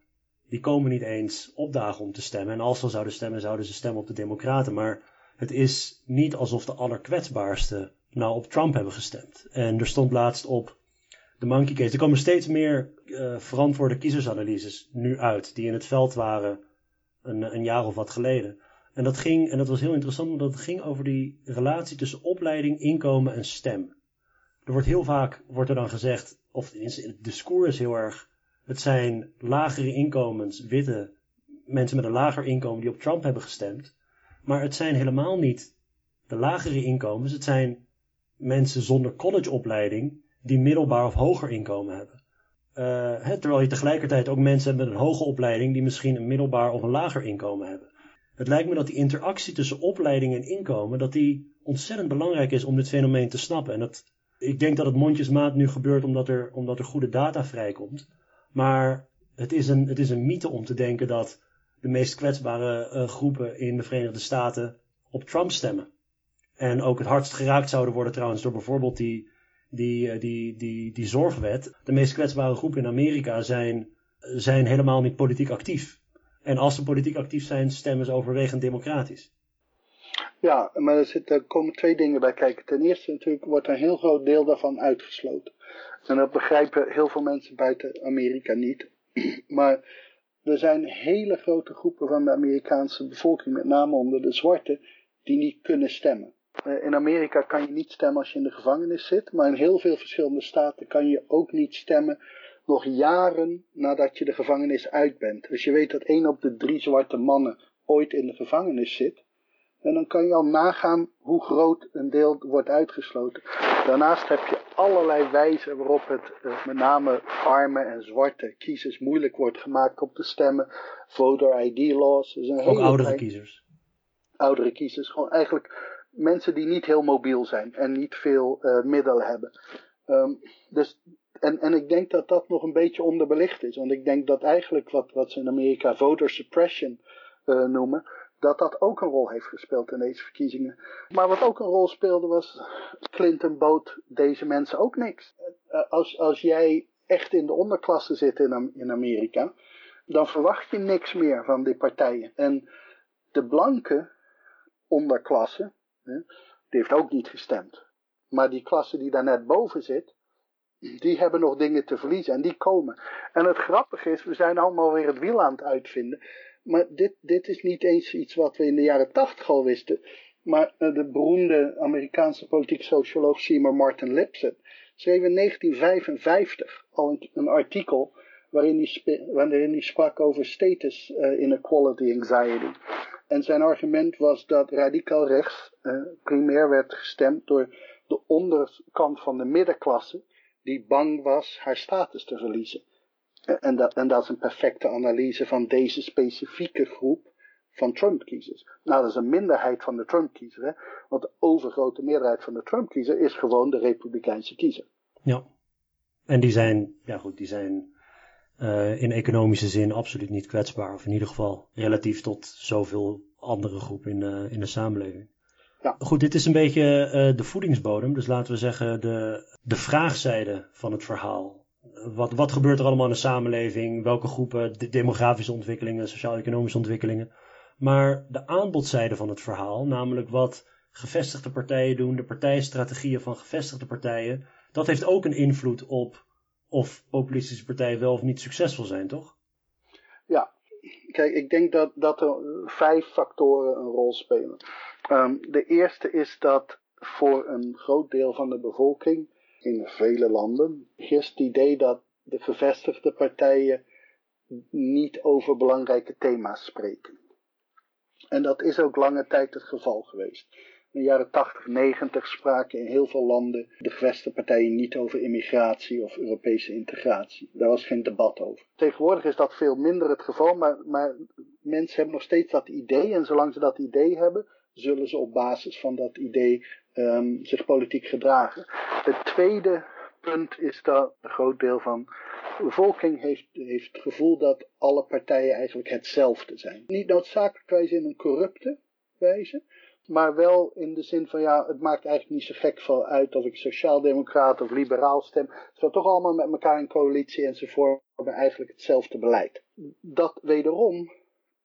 die komen niet eens opdagen om te stemmen. En als ze zouden stemmen, zouden ze stemmen op de Democraten. Maar het is niet alsof de allerkwetsbaarste nou op Trump hebben gestemd. En er stond laatst op de Monkey Case. Er komen steeds meer uh, verantwoorde kiezersanalyses nu uit. Die in het veld waren een, jaar of wat geleden. En dat ging, en dat was heel interessant, omdat het ging over die relatie tussen opleiding, inkomen en stem. Er wordt heel vaak, wordt er dan gezegd, of het discours is heel erg het zijn lagere inkomens, witte mensen met een lager inkomen die op Trump hebben gestemd. Maar het zijn helemaal niet de lagere inkomens. Het zijn mensen zonder collegeopleiding die middelbaar of hoger inkomen hebben. Uh, terwijl je tegelijkertijd ook mensen hebt met een hoge opleiding die misschien een middelbaar of een lager inkomen hebben. Het lijkt me dat die interactie tussen opleiding en inkomen, dat die ontzettend belangrijk is om dit fenomeen te snappen. En dat, ik denk dat het mondjesmaat nu gebeurt omdat er, omdat er goede data vrijkomt. Maar het is, een, het is een mythe om te denken dat de meest kwetsbare uh, groepen in de Verenigde Staten op Trump stemmen. En ook het hardst geraakt zouden worden trouwens door bijvoorbeeld die, die, uh, die, die, die zorgwet. De meest kwetsbare groepen in Amerika zijn, zijn helemaal niet politiek actief. En als ze politiek actief zijn, stemmen ze overwegend democratisch. Ja, maar er, er komen twee dingen bij kijken. Ten eerste natuurlijk wordt een heel groot deel daarvan uitgesloten. En dat begrijpen heel veel mensen buiten Amerika niet. Maar er zijn hele grote groepen van de Amerikaanse bevolking, met name onder de zwarte, die niet kunnen stemmen. Eh, in Amerika kan je niet stemmen als je in de gevangenis zit, maar in heel veel verschillende staten kan je ook niet stemmen nog jaren nadat je de gevangenis uit bent. Dus je weet dat één op de drie zwarte mannen ooit in de gevangenis zit. En dan kan je al nagaan hoe groot een deel wordt uitgesloten. Daarnaast heb je allerlei wijzen waarop het eh, met name arme en zwarte kiezers moeilijk wordt gemaakt om te stemmen. Voter ID laws. Dus een Ook oudere kiezers. Oudere kiezers. Gewoon eigenlijk mensen die niet heel mobiel zijn en niet veel uh, middelen hebben. Um, dus, en, en ik denk dat dat nog een beetje onderbelicht is. Want ik denk dat eigenlijk wat, wat ze in Amerika voter suppression uh, noemen dat dat ook een rol heeft gespeeld in deze verkiezingen. Maar wat ook een rol speelde was, Clinton bood deze mensen ook niks. Eh, als, als jij echt in de onderklasse zit in, in Amerika, dan verwacht je niks meer van die partijen. En de blanke onderklasse, die heeft ook niet gestemd. Maar die klasse die daar net boven zit, die hebben nog dingen te verliezen en die komen. En het grappige is, we zijn allemaal weer het wiel aan het uitvinden. Maar dit, dit is niet eens iets wat we in de jaren tachtig al wisten. Maar eh, de beroemde Amerikaanse politiek socioloog Seymour Martin Lipset schreef in 1955 al een, een artikel waarin hij, hij sprak over status uh, inequality anxiety. En zijn argument was dat radicaal rechts uh, primair werd gestemd door de onderkant van de middenklasse die bang was haar status te verliezen. En dat, en dat is een perfecte analyse van deze specifieke groep van Trump-kiezers. Nou, dat is een minderheid van de Trump-kiezer, want de overgrote meerderheid van de Trump-kiezer is gewoon de Republikeinse kiezer. Ja, en die zijn, ja goed, die zijn uh, in economische zin absoluut niet kwetsbaar, of in ieder geval relatief tot zoveel andere groepen in, uh, in de samenleving. Ja. Goed, dit is een beetje uh, de voedingsbodem, dus laten we zeggen de, de vraagzijde van het verhaal. Wat, wat gebeurt er allemaal in de samenleving? Welke groepen, de demografische ontwikkelingen, sociaal-economische ontwikkelingen? Maar de aanbodzijde van het verhaal, namelijk wat gevestigde partijen doen, de partijstrategieën van gevestigde partijen, dat heeft ook een invloed op of populistische partijen wel of niet succesvol zijn, toch? Ja, kijk, ik denk dat, dat er vijf factoren een rol spelen. Um, de eerste is dat voor een groot deel van de bevolking in vele landen heerst het idee dat de gevestigde partijen niet over belangrijke thema's spreken. En dat is ook lange tijd het geval geweest. In de jaren 80, 90 spraken in heel veel landen de gevestigde partijen niet over immigratie of Europese integratie. Daar was geen debat over. Tegenwoordig is dat veel minder het geval, maar, maar mensen hebben nog steeds dat idee. En zolang ze dat idee hebben, zullen ze op basis van dat idee um, zich politiek gedragen. Het tweede punt is dat een groot deel van de bevolking heeft, heeft het gevoel dat alle partijen eigenlijk hetzelfde zijn. Niet noodzakelijkwijs in een corrupte wijze, maar wel in de zin van ja, het maakt eigenlijk niet zo gek veel uit of ik sociaaldemocraat of liberaal stem. Ze zijn toch allemaal met elkaar in coalitie en ze vormen eigenlijk hetzelfde beleid. Dat wederom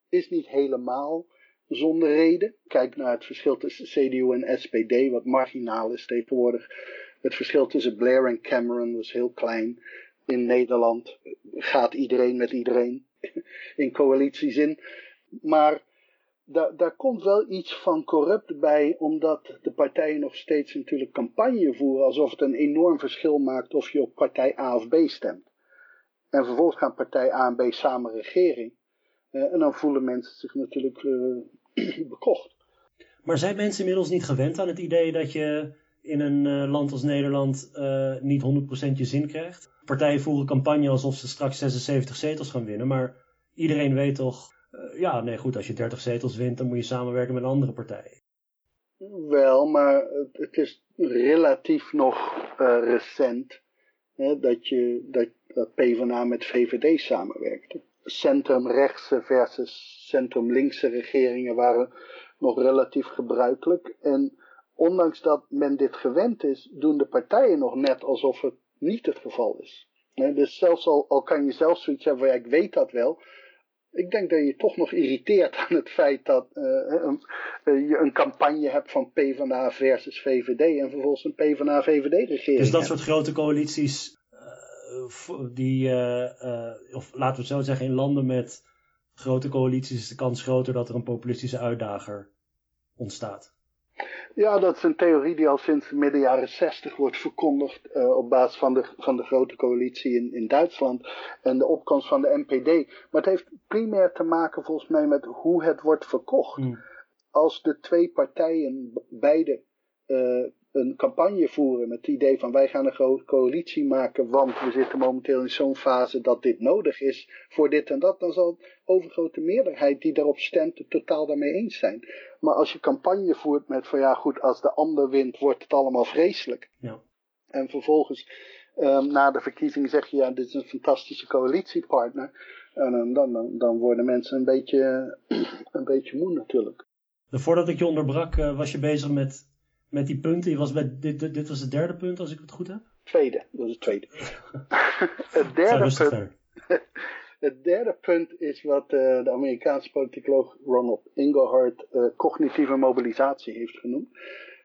is niet helemaal zonder reden. Kijk naar het verschil tussen CDU en SPD, wat marginaal is tegenwoordig. Het verschil tussen Blair en Cameron was heel klein. In Nederland gaat iedereen met iedereen in coalitiezin. Maar daar, komt wel iets van corrupt bij, omdat de partijen nog steeds natuurlijk campagne voeren alsof het een enorm verschil maakt of je op partij A of B stemt. En vervolgens gaan partij A en B samen regering. Uh, en dan voelen mensen zich natuurlijk uh, bekocht. Maar zijn mensen inmiddels niet gewend aan het idee dat je in een uh, land als Nederland niet 100% je zin krijgt? Partijen voeren campagne alsof ze straks 76 zetels gaan winnen, maar iedereen weet toch ja, nee, goed, als je 30 zetels wint, dan moet je samenwerken met andere partijen. Wel, maar het is relatief nog uh, recent hè, dat, je, dat, dat PvdA met VVD samenwerkte. Centrumrechtse versus centrumlinkse regeringen waren nog relatief gebruikelijk. En ondanks dat men dit gewend is, doen de partijen nog net alsof het niet het geval is. dus zelfs al, al kan je zelf zoiets hebben van ja, ik weet dat wel, ik denk dat je toch nog irriteert aan het feit dat uh, een, uh, je een campagne hebt van PvdA versus VVD en vervolgens een PvdA-VVD-regering. Dus dat soort grote coalities, uh, die, of laten we het zo zeggen, in landen met grote coalities is de kans groter dat er een populistische uitdager ontstaat. Ja, dat is een theorie die al sinds midden jaren zestig wordt verkondigd uh, op basis van de, van de grote coalitie in, in Duitsland en de opkomst van de NPD. Maar het heeft primair te maken volgens mij met hoe het wordt verkocht. Mm. Als de twee partijen beide uh, een campagne voeren met het idee van wij gaan een grote coalitie maken, want we zitten momenteel in zo'n fase dat dit nodig is voor dit en dat, dan zal de overgrote meerderheid die daarop stemt het totaal daarmee eens zijn. Maar als je campagne voert met van ja goed, als de ander wint wordt het allemaal vreselijk. Ja. En vervolgens um, na de verkiezing zeg je ja dit is een fantastische coalitiepartner. En dan, dan, dan, worden mensen een beetje, een beetje moe natuurlijk. Voordat ik je onderbrak uh, was je bezig met met die punten. Je was bij, dit, dit, was het derde punt, als ik het goed heb? Tweede, dat is het tweede. het, derde punt, het derde punt is wat uh, de Amerikaanse politicoloog Ronald Inglehart uh, cognitieve mobilisatie heeft genoemd.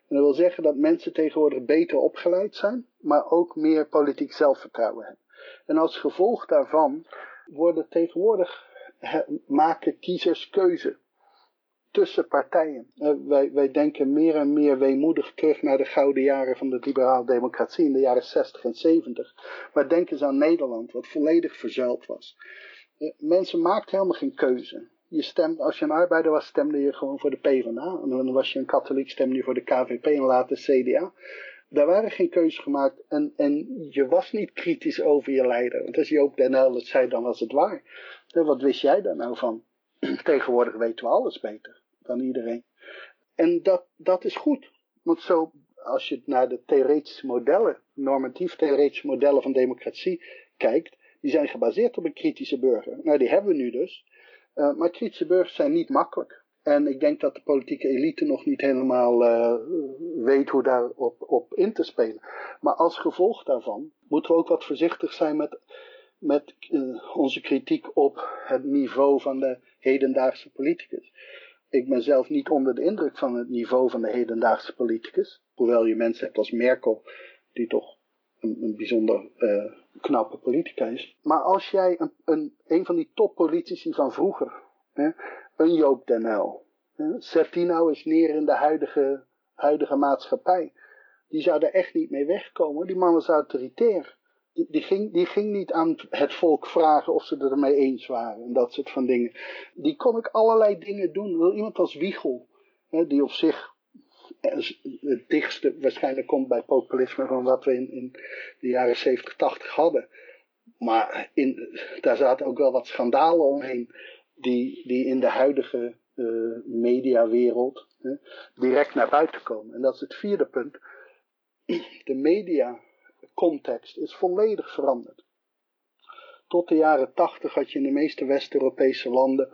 En dat wil zeggen dat mensen tegenwoordig beter opgeleid zijn, maar ook meer politiek zelfvertrouwen hebben. En als gevolg daarvan worden tegenwoordig maken kiezers keuze tussen partijen. Uh, wij, wij denken meer en meer weemoedig terug naar de gouden jaren van de liberale democratie in de jaren 60 en 70. Maar denken eens aan Nederland, wat volledig verzuild was. Uh, mensen maakten helemaal geen keuze. Je stemt, als je een arbeider was, stemde je gewoon voor de PvdA. En dan was je een katholiek, stemde je voor de KVP en later CDA. Daar waren geen keuzes gemaakt en, en je was niet kritisch over je leider. Want als je Den Helder zei, dan was het waar. wat wist jij daar nou van? Tegenwoordig weten we alles beter dan iedereen. En dat, dat is goed. Want zo, als je naar de theoretische modellen, normatief theoretische modellen van democratie kijkt, die zijn gebaseerd op een kritische burger. Nou, die hebben we nu dus. Uh, maar kritische burgers zijn niet makkelijk. En ik denk dat de politieke elite nog niet helemaal uh, weet hoe daarop op in te spelen. Maar als gevolg daarvan moeten we ook wat voorzichtig zijn met, met uh, onze kritiek op het niveau van de hedendaagse politicus. Ik ben zelf niet onder de indruk van het niveau van de hedendaagse politicus. Hoewel je mensen hebt als Merkel, die toch een, bijzonder uh, knappe politica is. Maar als jij een, een, een van die toppolitici van vroeger, hè, een Joop den Uyl, zet die nou eens neer in de huidige, huidige maatschappij. Die zou er echt niet mee wegkomen. Die man was autoritair. Die, ging, die ging niet aan het volk vragen of ze het ermee eens waren en dat soort van dingen. Die kon ik allerlei dingen doen. Iemand als Wiegel, hè, die op zich het dichtste waarschijnlijk komt bij populisme van wat we in, in de jaren 70, 80 hadden. Maar in, daar zaten ook wel wat schandalen omheen die, die in de huidige uh, mediawereld direct naar buiten komen. En dat is het vierde punt. De mediacontext is volledig veranderd. Tot de jaren 80 had je in de meeste West-Europese landen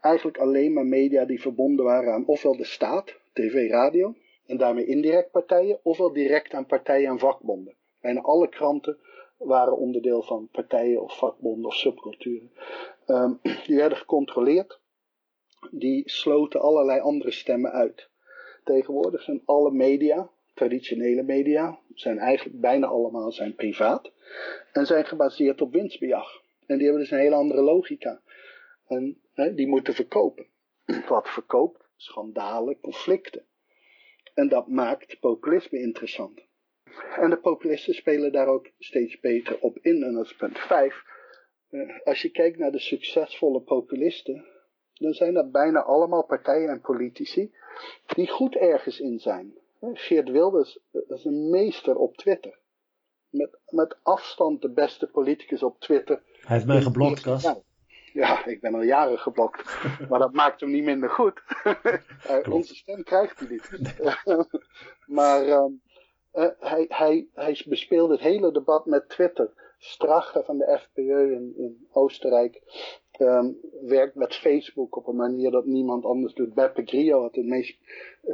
eigenlijk alleen maar media die verbonden waren aan ofwel de staat, tv, radio, en daarmee indirect partijen, ofwel direct aan partijen en vakbonden. Bijna alle kranten waren onderdeel van partijen of vakbonden of subculturen. Um, die werden gecontroleerd, die sloten allerlei andere stemmen uit. Tegenwoordig zijn alle media, traditionele media, zijn eigenlijk bijna allemaal zijn privaat en zijn gebaseerd op winstbejag. En die hebben dus een hele andere logica. En hè, die moeten verkopen. Wat verkoopt? Schandalen, conflicten. En dat maakt populisme interessant. En de populisten spelen daar ook steeds beter op in. En dat is punt 5. Uh, als je kijkt naar de succesvolle populisten, dan zijn dat bijna allemaal partijen en politici die goed ergens in zijn. Geert Wilders is een meester op Twitter. Met, met afstand de beste politicus op Twitter. Hij heeft mij geblokt, Kas. Ja, ik ben al jaren geblokt. maar dat maakt hem niet minder goed. uh, onze stem krijgt hij niet. maar uh, uh, hij, hij, hij bespeelde het hele debat met Twitter. Strache van de FPÖ in, in Oostenrijk um, werkt met Facebook op een manier dat niemand anders doet. Beppe Grillo had de meest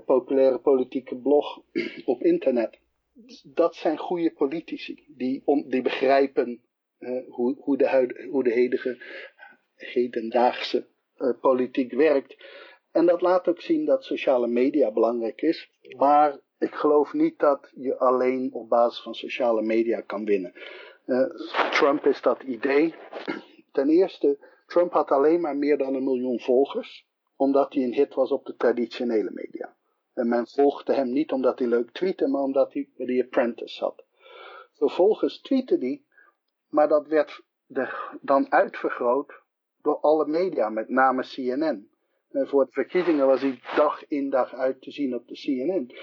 populaire politieke blog op internet. Dat zijn goede politici die, die begrijpen hoe, hoe, de hoe de hedendaagse uh, politiek werkt. En dat laat ook zien dat sociale media belangrijk is. Maar ik geloof niet dat je alleen op basis van sociale media kan winnen. Trump is dat idee. Ten eerste, Trump had alleen maar meer dan een miljoen volgers, omdat hij een hit was op de traditionele media. En men volgde hem niet omdat hij leuk tweette, maar omdat hij The Apprentice zat. Vervolgens tweette hij, maar dat werd dan uitvergroot door alle media, met name CNN. En voor de verkiezingen was hij dag in dag uit te zien op de CNN.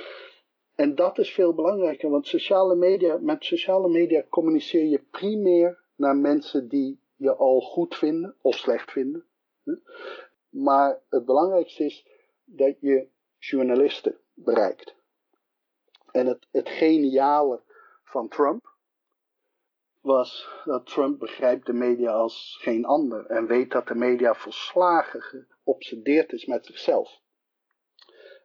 En dat is veel belangrijker, want sociale media, met sociale media communiceer je primair naar mensen die je al goed vinden of slecht vinden. Maar het belangrijkste is dat je journalisten bereikt. En het, het geniale van Trump was dat Trump begrijpt de media als geen ander en weet dat de media volslagen geobsedeerd is met zichzelf.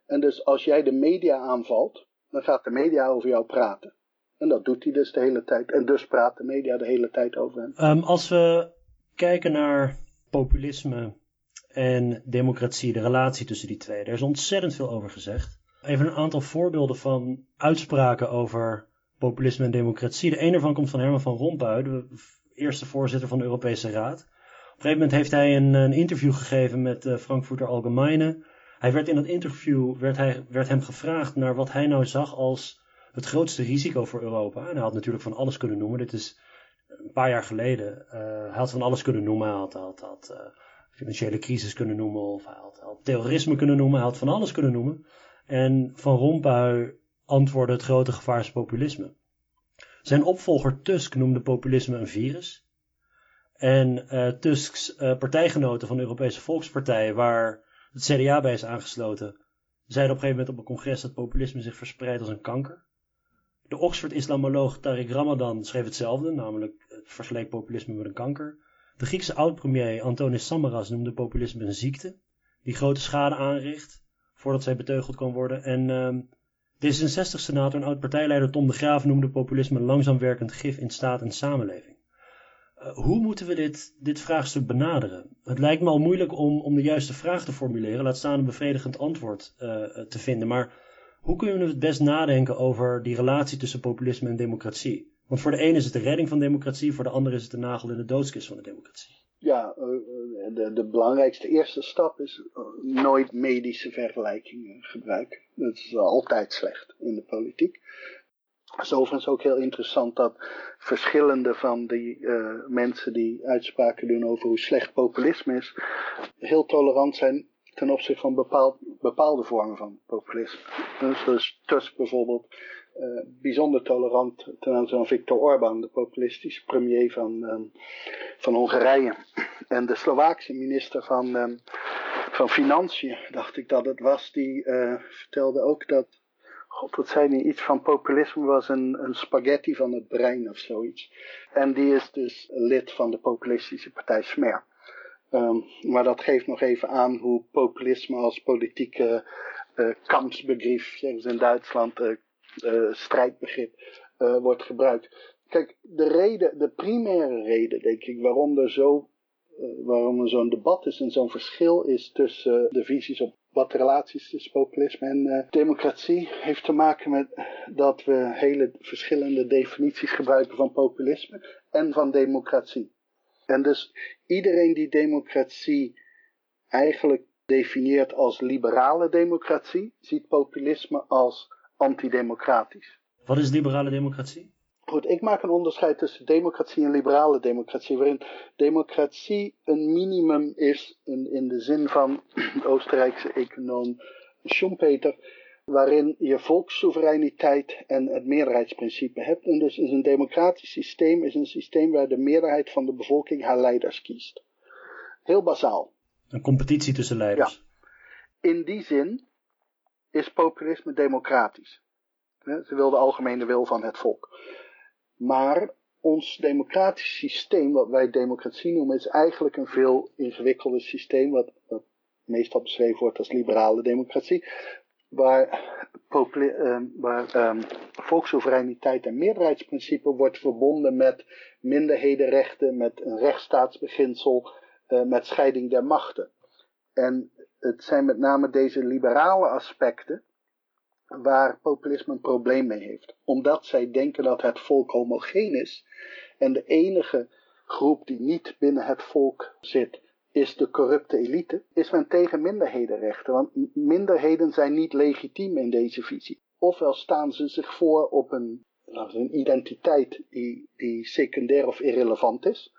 En dus als jij de media aanvalt, dan gaat de media over jou praten. En dat doet hij dus de hele tijd. En dus praat de media de hele tijd over hem. Um, als we kijken naar populisme en democratie, de relatie tussen die twee, daar is ontzettend veel over gezegd. Even een aantal voorbeelden van uitspraken over populisme en democratie. De ene ervan komt van Herman van Rompuy, de eerste voorzitter van de Europese Raad. Op een gegeven moment heeft hij een, een interview gegeven met de Frankfurter Allgemeine. Hij werd in dat interview werd, hij, werd hem gevraagd naar wat hij nou zag als het grootste risico voor Europa. En hij had natuurlijk van alles kunnen noemen. Dit is een paar jaar geleden. Uh, hij had van alles kunnen noemen. Hij had, had, uh, financiële crisis kunnen noemen. Of hij had, had, terrorisme kunnen noemen. Hij had van alles kunnen noemen. En Van Rompuy antwoordde het grote gevaar is populisme. Zijn opvolger Tusk noemde populisme een virus. En uh, Tusks partijgenoten van de Europese Volkspartij, waar het CDA bij is aangesloten, zeiden op een gegeven moment op een congres dat populisme zich verspreidt als een kanker. De Oxford-islamoloog Tariq Ramadan schreef hetzelfde, namelijk het versleek populisme met een kanker. De Griekse oud-premier Antonis Samaras noemde populisme een ziekte die grote schade aanricht voordat zij beteugeld kan worden. En uh, D66-senator en oud-partijleider Tom de Graaf noemde populisme een langzaam werkend gif in staat en samenleving. Uh, hoe moeten we dit, dit vraagstuk benaderen? Het lijkt me al moeilijk om, om de juiste vraag te formuleren, laat staan een bevredigend antwoord uh, te vinden. Maar hoe kunnen we het best nadenken over die relatie tussen populisme en democratie? Want voor de ene is het de redding van democratie, voor de ander is het de nagel in de doodskist van de democratie. Ja, de, de belangrijkste eerste stap is nooit medische vergelijkingen gebruiken. Dat is altijd slecht in de politiek. Het is overigens ook heel interessant dat verschillende van die mensen die uitspraken doen over hoe slecht populisme is, heel tolerant zijn ten opzichte van bepaald, bepaalde vormen van populisme. Dus Tusk bijvoorbeeld, uh, bijzonder tolerant ten aanzien van Viktor Orbán, de populistische premier van, um, van Hongarije. En de Slovaakse minister van, um, van Financiën, dacht ik dat het was, die uh, vertelde ook dat, god wat zei hij, iets van populisme was een, een spaghetti van het brein of zoiets. En die is dus lid van de populistische partij Smer. Um, maar dat geeft nog even aan hoe populisme als politieke kampsbegrip, zeggen ze in Duitsland, uh, uh, strijdbegrip, wordt gebruikt. Kijk, de reden, de primaire reden, denk ik, waarom er zo, waarom er zo'n debat is en zo'n verschil is tussen de visies op wat de relaties tussen populisme en democratie, heeft te maken met dat we hele verschillende definities gebruiken van populisme en van democratie. En dus iedereen die democratie eigenlijk definieert als liberale democratie, ziet populisme als antidemocratisch. Wat is liberale democratie? Goed, ik maak een onderscheid tussen democratie en liberale democratie, waarin democratie een minimum is in, in de zin van de Oostenrijkse econoom Schumpeter, waarin je volkssoevereiniteit en het meerderheidsprincipe hebt. En dus is een democratisch systeem is een systeem waar de meerderheid van de bevolking haar leiders kiest. Heel bazaal. Een competitie tussen leiders. Ja. In die zin is populisme democratisch. Ze wil de algemene wil van het volk. Maar ons democratisch systeem, wat wij democratie noemen, is eigenlijk een veel ingewikkelder systeem, wat, meestal beschreven wordt als liberale democratie, waar, uh, waar um, volkssoevereiniteit en meerderheidsprincipe wordt verbonden met minderhedenrechten, met een rechtsstaatsbeginsel, met scheiding der machten. En het zijn met name deze liberale aspecten waar populisme een probleem mee heeft. Omdat zij denken dat het volk homogeen is en de enige groep die niet binnen het volk zit is de corrupte elite, is men tegen minderhedenrechten. Want minderheden zijn niet legitiem in deze visie. Ofwel staan ze zich voor op een, een identiteit die, die secundair of irrelevant is,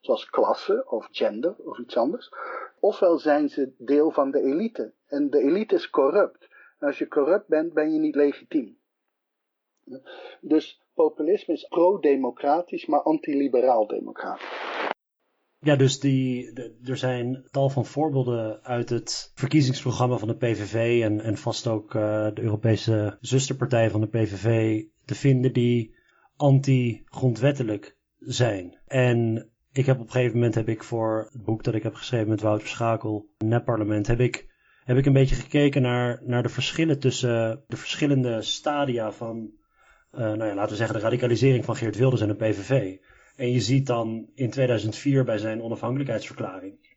zoals klasse of gender of iets anders. Ofwel zijn ze deel van de elite. En de elite is corrupt. En als je corrupt bent, ben je niet legitiem. Dus populisme is pro-democratisch, maar antiliberaal democratisch. Ja, dus die, er zijn tal van voorbeelden uit het verkiezingsprogramma van de PVV en, en vast ook uh, de Europese zusterpartij van de PVV te vinden die anti-grondwettelijk zijn. En ik heb op een gegeven moment heb ik voor het boek dat ik heb geschreven met Wouter Schakel, Net-parlement, heb ik, heb ik een beetje gekeken naar, naar de verschillen tussen de verschillende stadia van, uh, nou ja, laten we zeggen, de radicalisering van Geert Wilders en de PVV. En je ziet dan in 2004 bij zijn onafhankelijkheidsverklaring,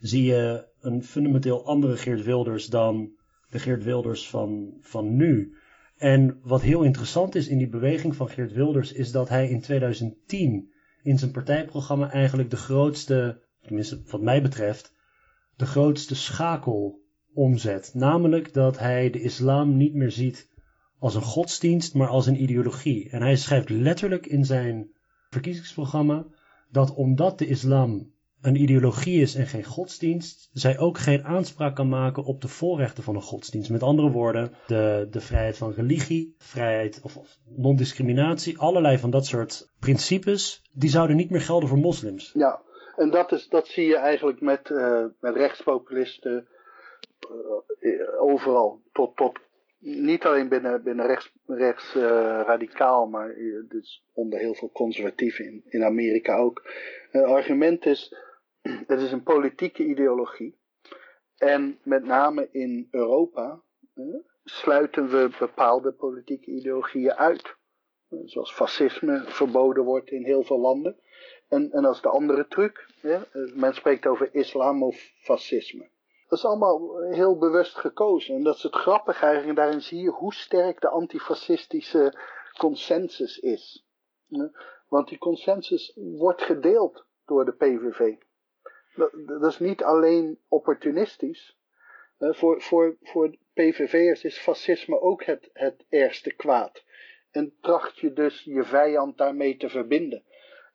zie je een fundamenteel andere Geert Wilders dan de Geert Wilders van, van nu. En wat heel interessant is in die beweging van Geert Wilders, is dat hij in 2010 in zijn partijprogramma eigenlijk de grootste, tenminste wat mij betreft, de grootste schakel omzet. Namelijk dat hij de islam niet meer ziet als een godsdienst, maar als een ideologie. En hij schrijft letterlijk in zijn verkiezingsprogramma dat omdat de islam een ideologie is en geen godsdienst, zij ook geen aanspraak kan maken op de voorrechten van een godsdienst. Met andere woorden, de, de vrijheid van religie, vrijheid of, of non-discriminatie, allerlei van dat soort principes, die zouden niet meer gelden voor moslims. Ja, en dat, is, dat zie je eigenlijk met, uh, met rechtspopulisten uh, overal. Tot, tot, niet alleen binnen, binnen rechts, rechts uh, radicaal, maar dus onder heel veel conservatieven in, in Amerika ook. Het argument is, het is een politieke ideologie. En met name in Europa sluiten we bepaalde politieke ideologieën uit. Zoals fascisme verboden wordt in heel veel landen. En, en als de andere truc, men spreekt over islamofascisme. Dat is allemaal heel bewust gekozen. En dat is het grappige eigenlijk. En daarin zie je hoe sterk de antifascistische consensus is. Want die consensus wordt gedeeld door de PVV. Dat, is niet alleen opportunistisch. Voor, voor, voor PVV'ers is fascisme ook het, het ergste kwaad. En tracht je dus je vijand daarmee te verbinden.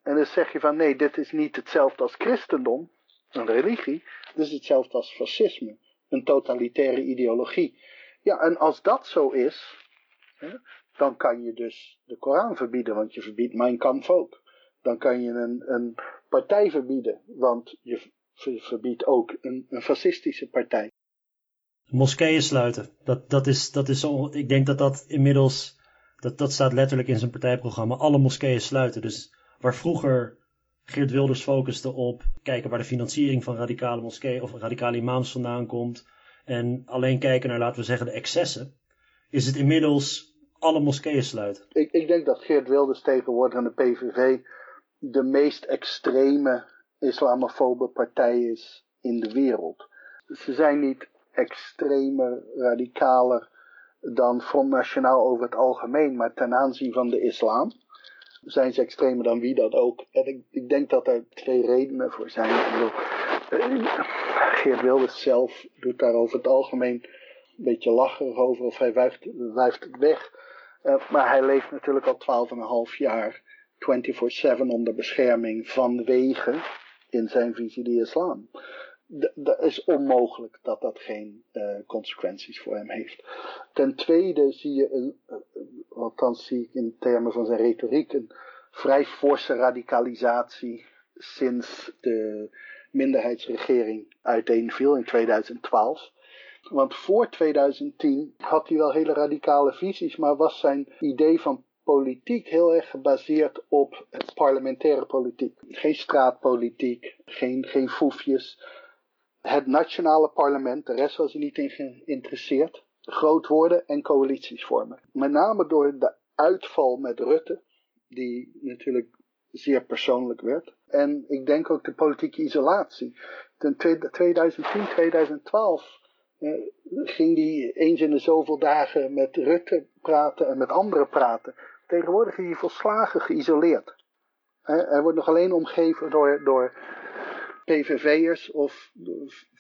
En dan zeg je van nee, dit is niet hetzelfde als christendom, een religie. Dit is hetzelfde als fascisme, een totalitaire ideologie. Ja, en als dat zo is, hè, dan kan je dus de Koran verbieden, want je verbiedt Mein Kampf ook. Dan kan je een, een partij verbieden, want je verbiedt ook een, een fascistische partij. Moskeeën sluiten. Dat, dat is, dat is zo, ik denk dat dat inmiddels, dat, dat staat letterlijk in zijn partijprogramma. Alle moskeeën sluiten. Dus waar vroeger Geert Wilders focuste op kijken waar de financiering van radicale moskeeën of radicale imams vandaan komt. En alleen kijken naar, laten we zeggen, de excessen. Is het inmiddels alle moskeeën sluiten. Ik, ik denk dat Geert Wilders tegenwoordig aan de PVV de meest extreme islamofobe partij is in de wereld. Ze zijn niet extremer, radicaler dan Front Nationaal over het algemeen, maar ten aanzien van de islam zijn ze extremer dan wie dat ook. En ik, ik denk dat er twee redenen voor zijn. Bedoel, eh, Geert Wilders zelf doet daar over het algemeen een beetje lacherig over of hij wuift, het weg. Uh, maar hij leeft natuurlijk al 12,5 jaar 24-7 onder bescherming vanwege in zijn visie de islam dat is onmogelijk dat dat geen uh, consequenties voor hem heeft. Ten tweede zie je, een, uh, althans zie ik in termen van zijn retoriek, een vrij forse radicalisatie sinds de minderheidsregering uiteenviel in 2012. Want voor 2010 had hij wel hele radicale visies, maar was zijn idee van politiek heel erg gebaseerd op parlementaire politiek. Geen straatpolitiek, geen, geen foefjes het nationale parlement, de rest was er niet in geïnteresseerd, groot worden en coalities vormen. Met name door de uitval met Rutte, die natuurlijk zeer persoonlijk werd. En ik denk ook de politieke isolatie. In 2010, 2012 eh, ging hij eens in de zoveel dagen met Rutte praten en met anderen praten. Tegenwoordig is hij volslagen geïsoleerd. Hij wordt nog alleen omgeven door, door PVV'ers of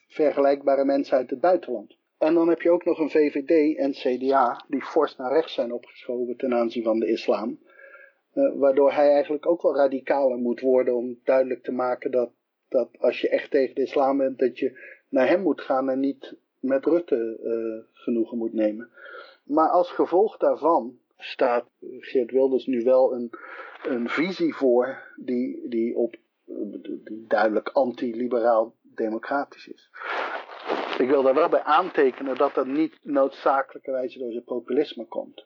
vergelijkbare mensen uit het buitenland. En dan heb je ook nog een VVD en CDA die fors naar rechts zijn opgeschoven ten aanzien van de islam. Uh, waardoor hij eigenlijk ook wel radicaler moet worden om duidelijk te maken dat, dat als je echt tegen de islam bent, dat je naar hem moet gaan en niet met Rutte uh, genoegen moet nemen. Maar als gevolg daarvan staat Geert Wilders nu wel een, een visie voor die, die op die duidelijk anti-liberaal democratisch is. Ik wil daar wel bij aantekenen dat dat niet noodzakelijkerwijze door zijn populisme komt.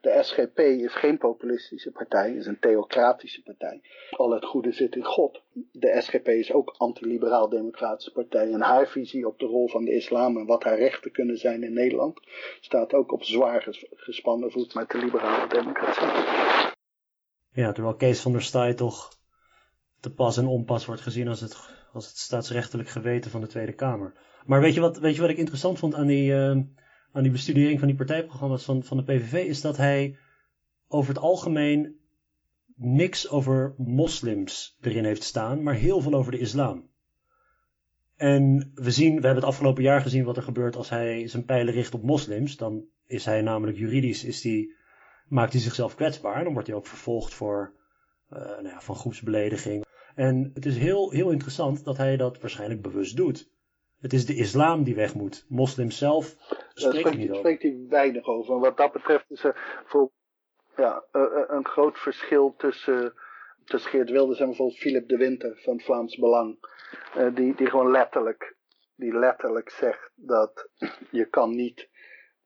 De SGP is geen populistische partij, is een theocratische partij. Al het goede zit in God. De SGP is ook antiliberaal democratische partij. En haar visie op de rol van de islam en wat haar rechten kunnen zijn in Nederland staat ook op zwaar gespannen voet met de liberale democratie. Ja, terwijl Kees van der Staaij toch te pas en onpas wordt gezien als het, als het staatsrechtelijk geweten van de Tweede Kamer. Maar weet je wat, weet je wat ik interessant vond aan die, uh, aan die bestudering van die partijprogramma's van, van de PVV? Is dat hij over het algemeen niks over moslims erin heeft staan, maar heel veel over de islam. En we zien, we hebben het afgelopen jaar gezien wat er gebeurt als hij zijn pijlen richt op moslims. Dan is hij namelijk juridisch, is die, maakt hij zichzelf kwetsbaar. Dan wordt hij ook vervolgd voor uh, nou ja, van groepsbelediging. En het is heel, heel interessant dat hij dat waarschijnlijk bewust doet. Het is de islam die weg moet. Moslims zelf spreekt, Daar niet over. spreekt hij weinig over. En wat dat betreft is er voor, ja, een groot verschil tussen, tussen Geert Wilders en bijvoorbeeld Philip de Winter van het Vlaams Belang. Uh, die, die gewoon letterlijk, die letterlijk zegt dat je kan niet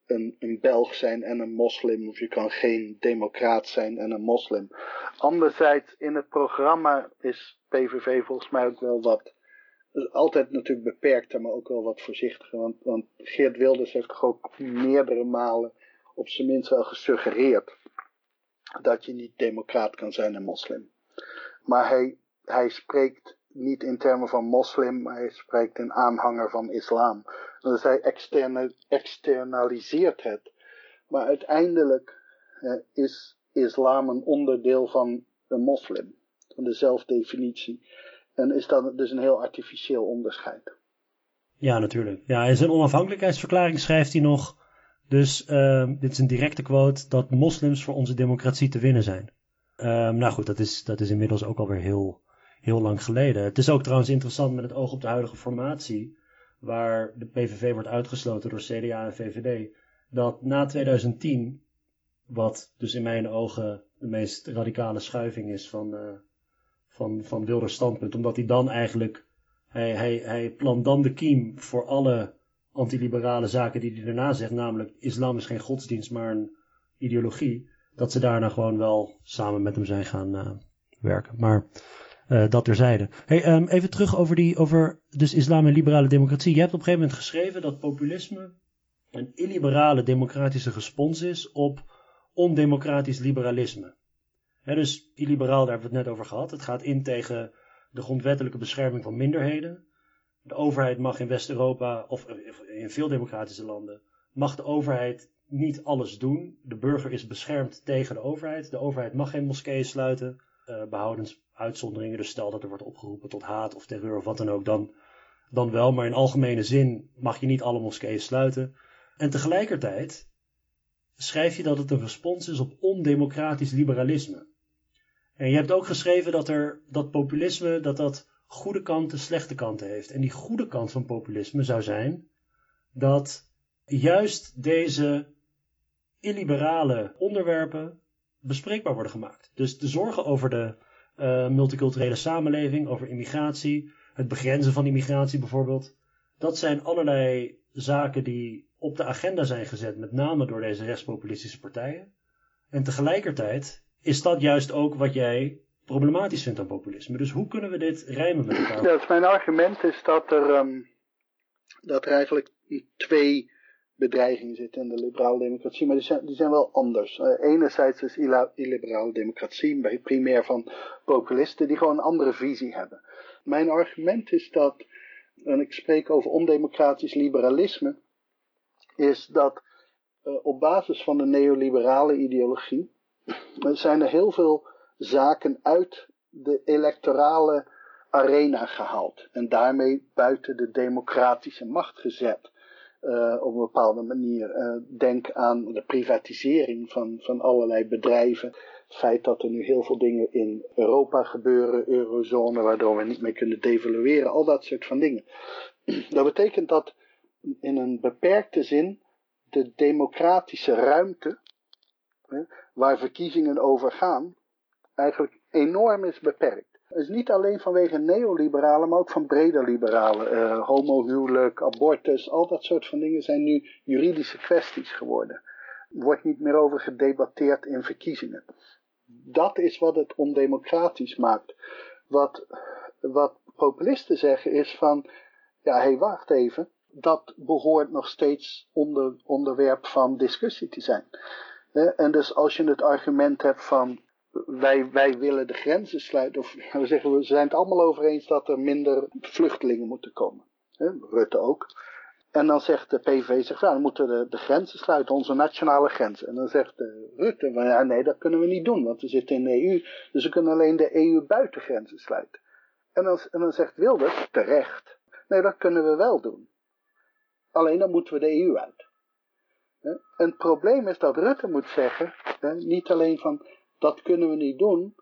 een, een Belg zijn en een moslim, of je kan geen democraat zijn en een moslim. Anderzijds, in het programma is PVV volgens mij ook wel wat, altijd natuurlijk beperkter, maar ook wel wat voorzichtiger. Want, want Geert Wilders heeft toch ook meerdere malen op zijn minst wel gesuggereerd dat je niet democraat kan zijn en moslim. Maar hij, hij spreekt niet in termen van moslim, maar hij spreekt in aanhanger van islam. Dus hij externaliseert het. Maar uiteindelijk is islam een onderdeel van een moslim, van de zelfdefinitie. En is dat dus een heel artificieel onderscheid. Ja, natuurlijk. Ja, in zijn onafhankelijkheidsverklaring schrijft hij nog. Dus uh, dit is een directe quote: dat moslims voor onze democratie te winnen zijn. Um, nou goed, dat is, dat is inmiddels ook alweer heel, heel lang geleden. Het is ook trouwens interessant met het oog op de huidige formatie, waar de PVV wordt uitgesloten door CDA en VVD, dat na 2010, wat dus in mijn ogen de meest radicale schuiving is van, uh, van, van Wilders standpunt, omdat hij dan eigenlijk, hij, hij, hij plant dan de kiem voor alle antiliberale zaken die hij daarna zegt, namelijk islam is geen godsdienst, maar een ideologie, dat ze daarna gewoon wel samen met hem zijn gaan uh, werken. Maar uh, dat terzijde. Hey, um, even terug over, die, over dus islam en liberale democratie. Je hebt op een gegeven moment geschreven dat populisme een illiberale democratische respons is op ondemocratisch liberalisme. He, dus illiberaal, daar hebben we het net over gehad. Het gaat in tegen de grondwettelijke bescherming van minderheden. De overheid mag in West-Europa, of in veel democratische landen, mag de overheid niet alles doen. De burger is beschermd tegen de overheid. De overheid mag geen moskeeën sluiten, uh, behoudens uitzonderingen. Dus stel dat er wordt opgeroepen tot haat of terreur of wat dan ook, dan, dan wel. Maar in algemene zin mag je niet alle moskeeën sluiten. En tegelijkertijd schrijf je dat het een respons is op ondemocratisch liberalisme. En je hebt ook geschreven dat, er, dat populisme dat dat goede kanten, slechte kanten heeft. En die goede kant van populisme zou zijn dat juist deze illiberale onderwerpen bespreekbaar worden gemaakt. Dus de zorgen over de uh, multiculturele samenleving, over immigratie, het begrenzen van immigratie bijvoorbeeld. Dat zijn allerlei zaken die op de agenda zijn gezet, met name door deze rechtspopulistische partijen. En tegelijkertijd is dat juist ook wat jij problematisch vindt aan populisme. Dus hoe kunnen we dit rijmen met elkaar? Dus mijn argument is dat er, um, dat er eigenlijk twee bedreigingen zitten in de liberale democratie, maar die zijn, die zijn wel anders. Uh, enerzijds is illiberale democratie primair van populisten die gewoon een andere visie hebben. Mijn argument is dat, en ik spreek over ondemocratisch liberalisme, is dat uh, op basis van de neoliberale ideologie zijn er heel veel zaken uit de electorale arena gehaald en daarmee buiten de democratische macht gezet. Uh, op een bepaalde manier. Uh, denk aan de privatisering van, van allerlei bedrijven. Het feit dat er nu heel veel dingen in Europa gebeuren, eurozone, waardoor we niet meer kunnen devalueren, al dat soort van dingen. Dat betekent dat in een beperkte zin de democratische ruimte, waar verkiezingen over gaan, eigenlijk enorm is beperkt. Is niet alleen vanwege neoliberalen, maar ook van brede liberalen. Uh, homohuwelijk, abortus, al dat soort van dingen zijn nu juridische kwesties geworden. Wordt niet meer over gedebatteerd in verkiezingen. Dat is wat het ondemocratisch maakt. Wat, wat populisten zeggen is van, ja, hé, hey, wacht even. Dat behoort nog steeds onder, onderwerp van discussie te zijn. En dus als je het argument hebt van wij, wij willen de grenzen sluiten. Of we zeggen, we zijn het allemaal over eens dat er minder vluchtelingen moeten komen. Rutte ook. En dan zegt de PV, zegt, ja, dan moeten de, de grenzen sluiten, onze nationale grenzen. En dan zegt Rutte, ja, nee, dat kunnen we niet doen, want we zitten in de EU. Dus we kunnen alleen de EU-buitengrenzen sluiten. En dan, en dan zegt Wilders, terecht, nee, dat kunnen we wel doen. Alleen dan moeten we de EU uit. En het probleem is dat Rutte moet zeggen, niet alleen van, dat kunnen we niet doen.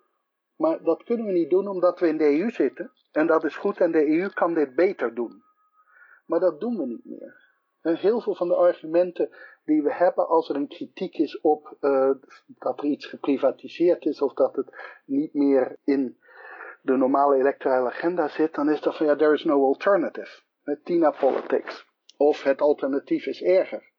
Maar dat kunnen we niet doen omdat we in de EU zitten. En dat is goed en de EU kan dit beter doen. Maar dat doen we niet meer. En heel veel van de argumenten die we hebben als er een kritiek is op uh, dat er iets geprivatiseerd is of dat het niet meer in de normale electorale agenda zit, dan is dat van ja, there is no alternative. Tina politics. Of het alternatief is erger.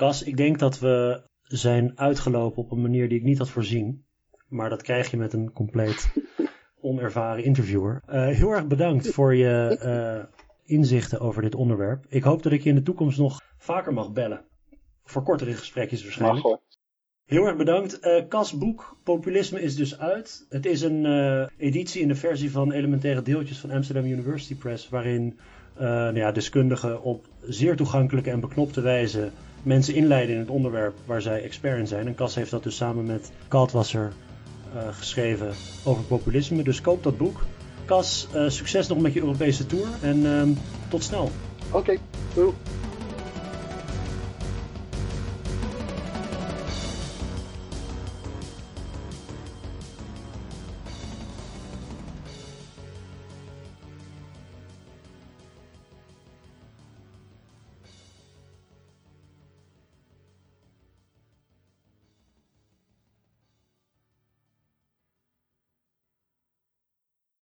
Cas, ik denk dat we zijn uitgelopen op een manier die ik niet had voorzien. Maar dat krijg je met een compleet onervaren interviewer. Uh, heel erg bedankt voor je uh, inzichten over dit onderwerp. Ik hoop dat ik je in de toekomst nog vaker mag bellen. Voor kortere gesprekjes waarschijnlijk. Mag Heel erg bedankt. Uh, Cas boek Populisme is dus uit. Het is een editie in de versie van elementaire deeltjes van Amsterdam University Press, waarin nou ja, deskundigen op zeer toegankelijke en beknopte wijze mensen inleiden in het onderwerp waar zij expert in zijn. En Cas heeft dat dus samen met Kaltwasser geschreven over populisme. Dus koop dat boek. Cas, succes nog met je Europese tour en ehm, tot snel. Oké, okay.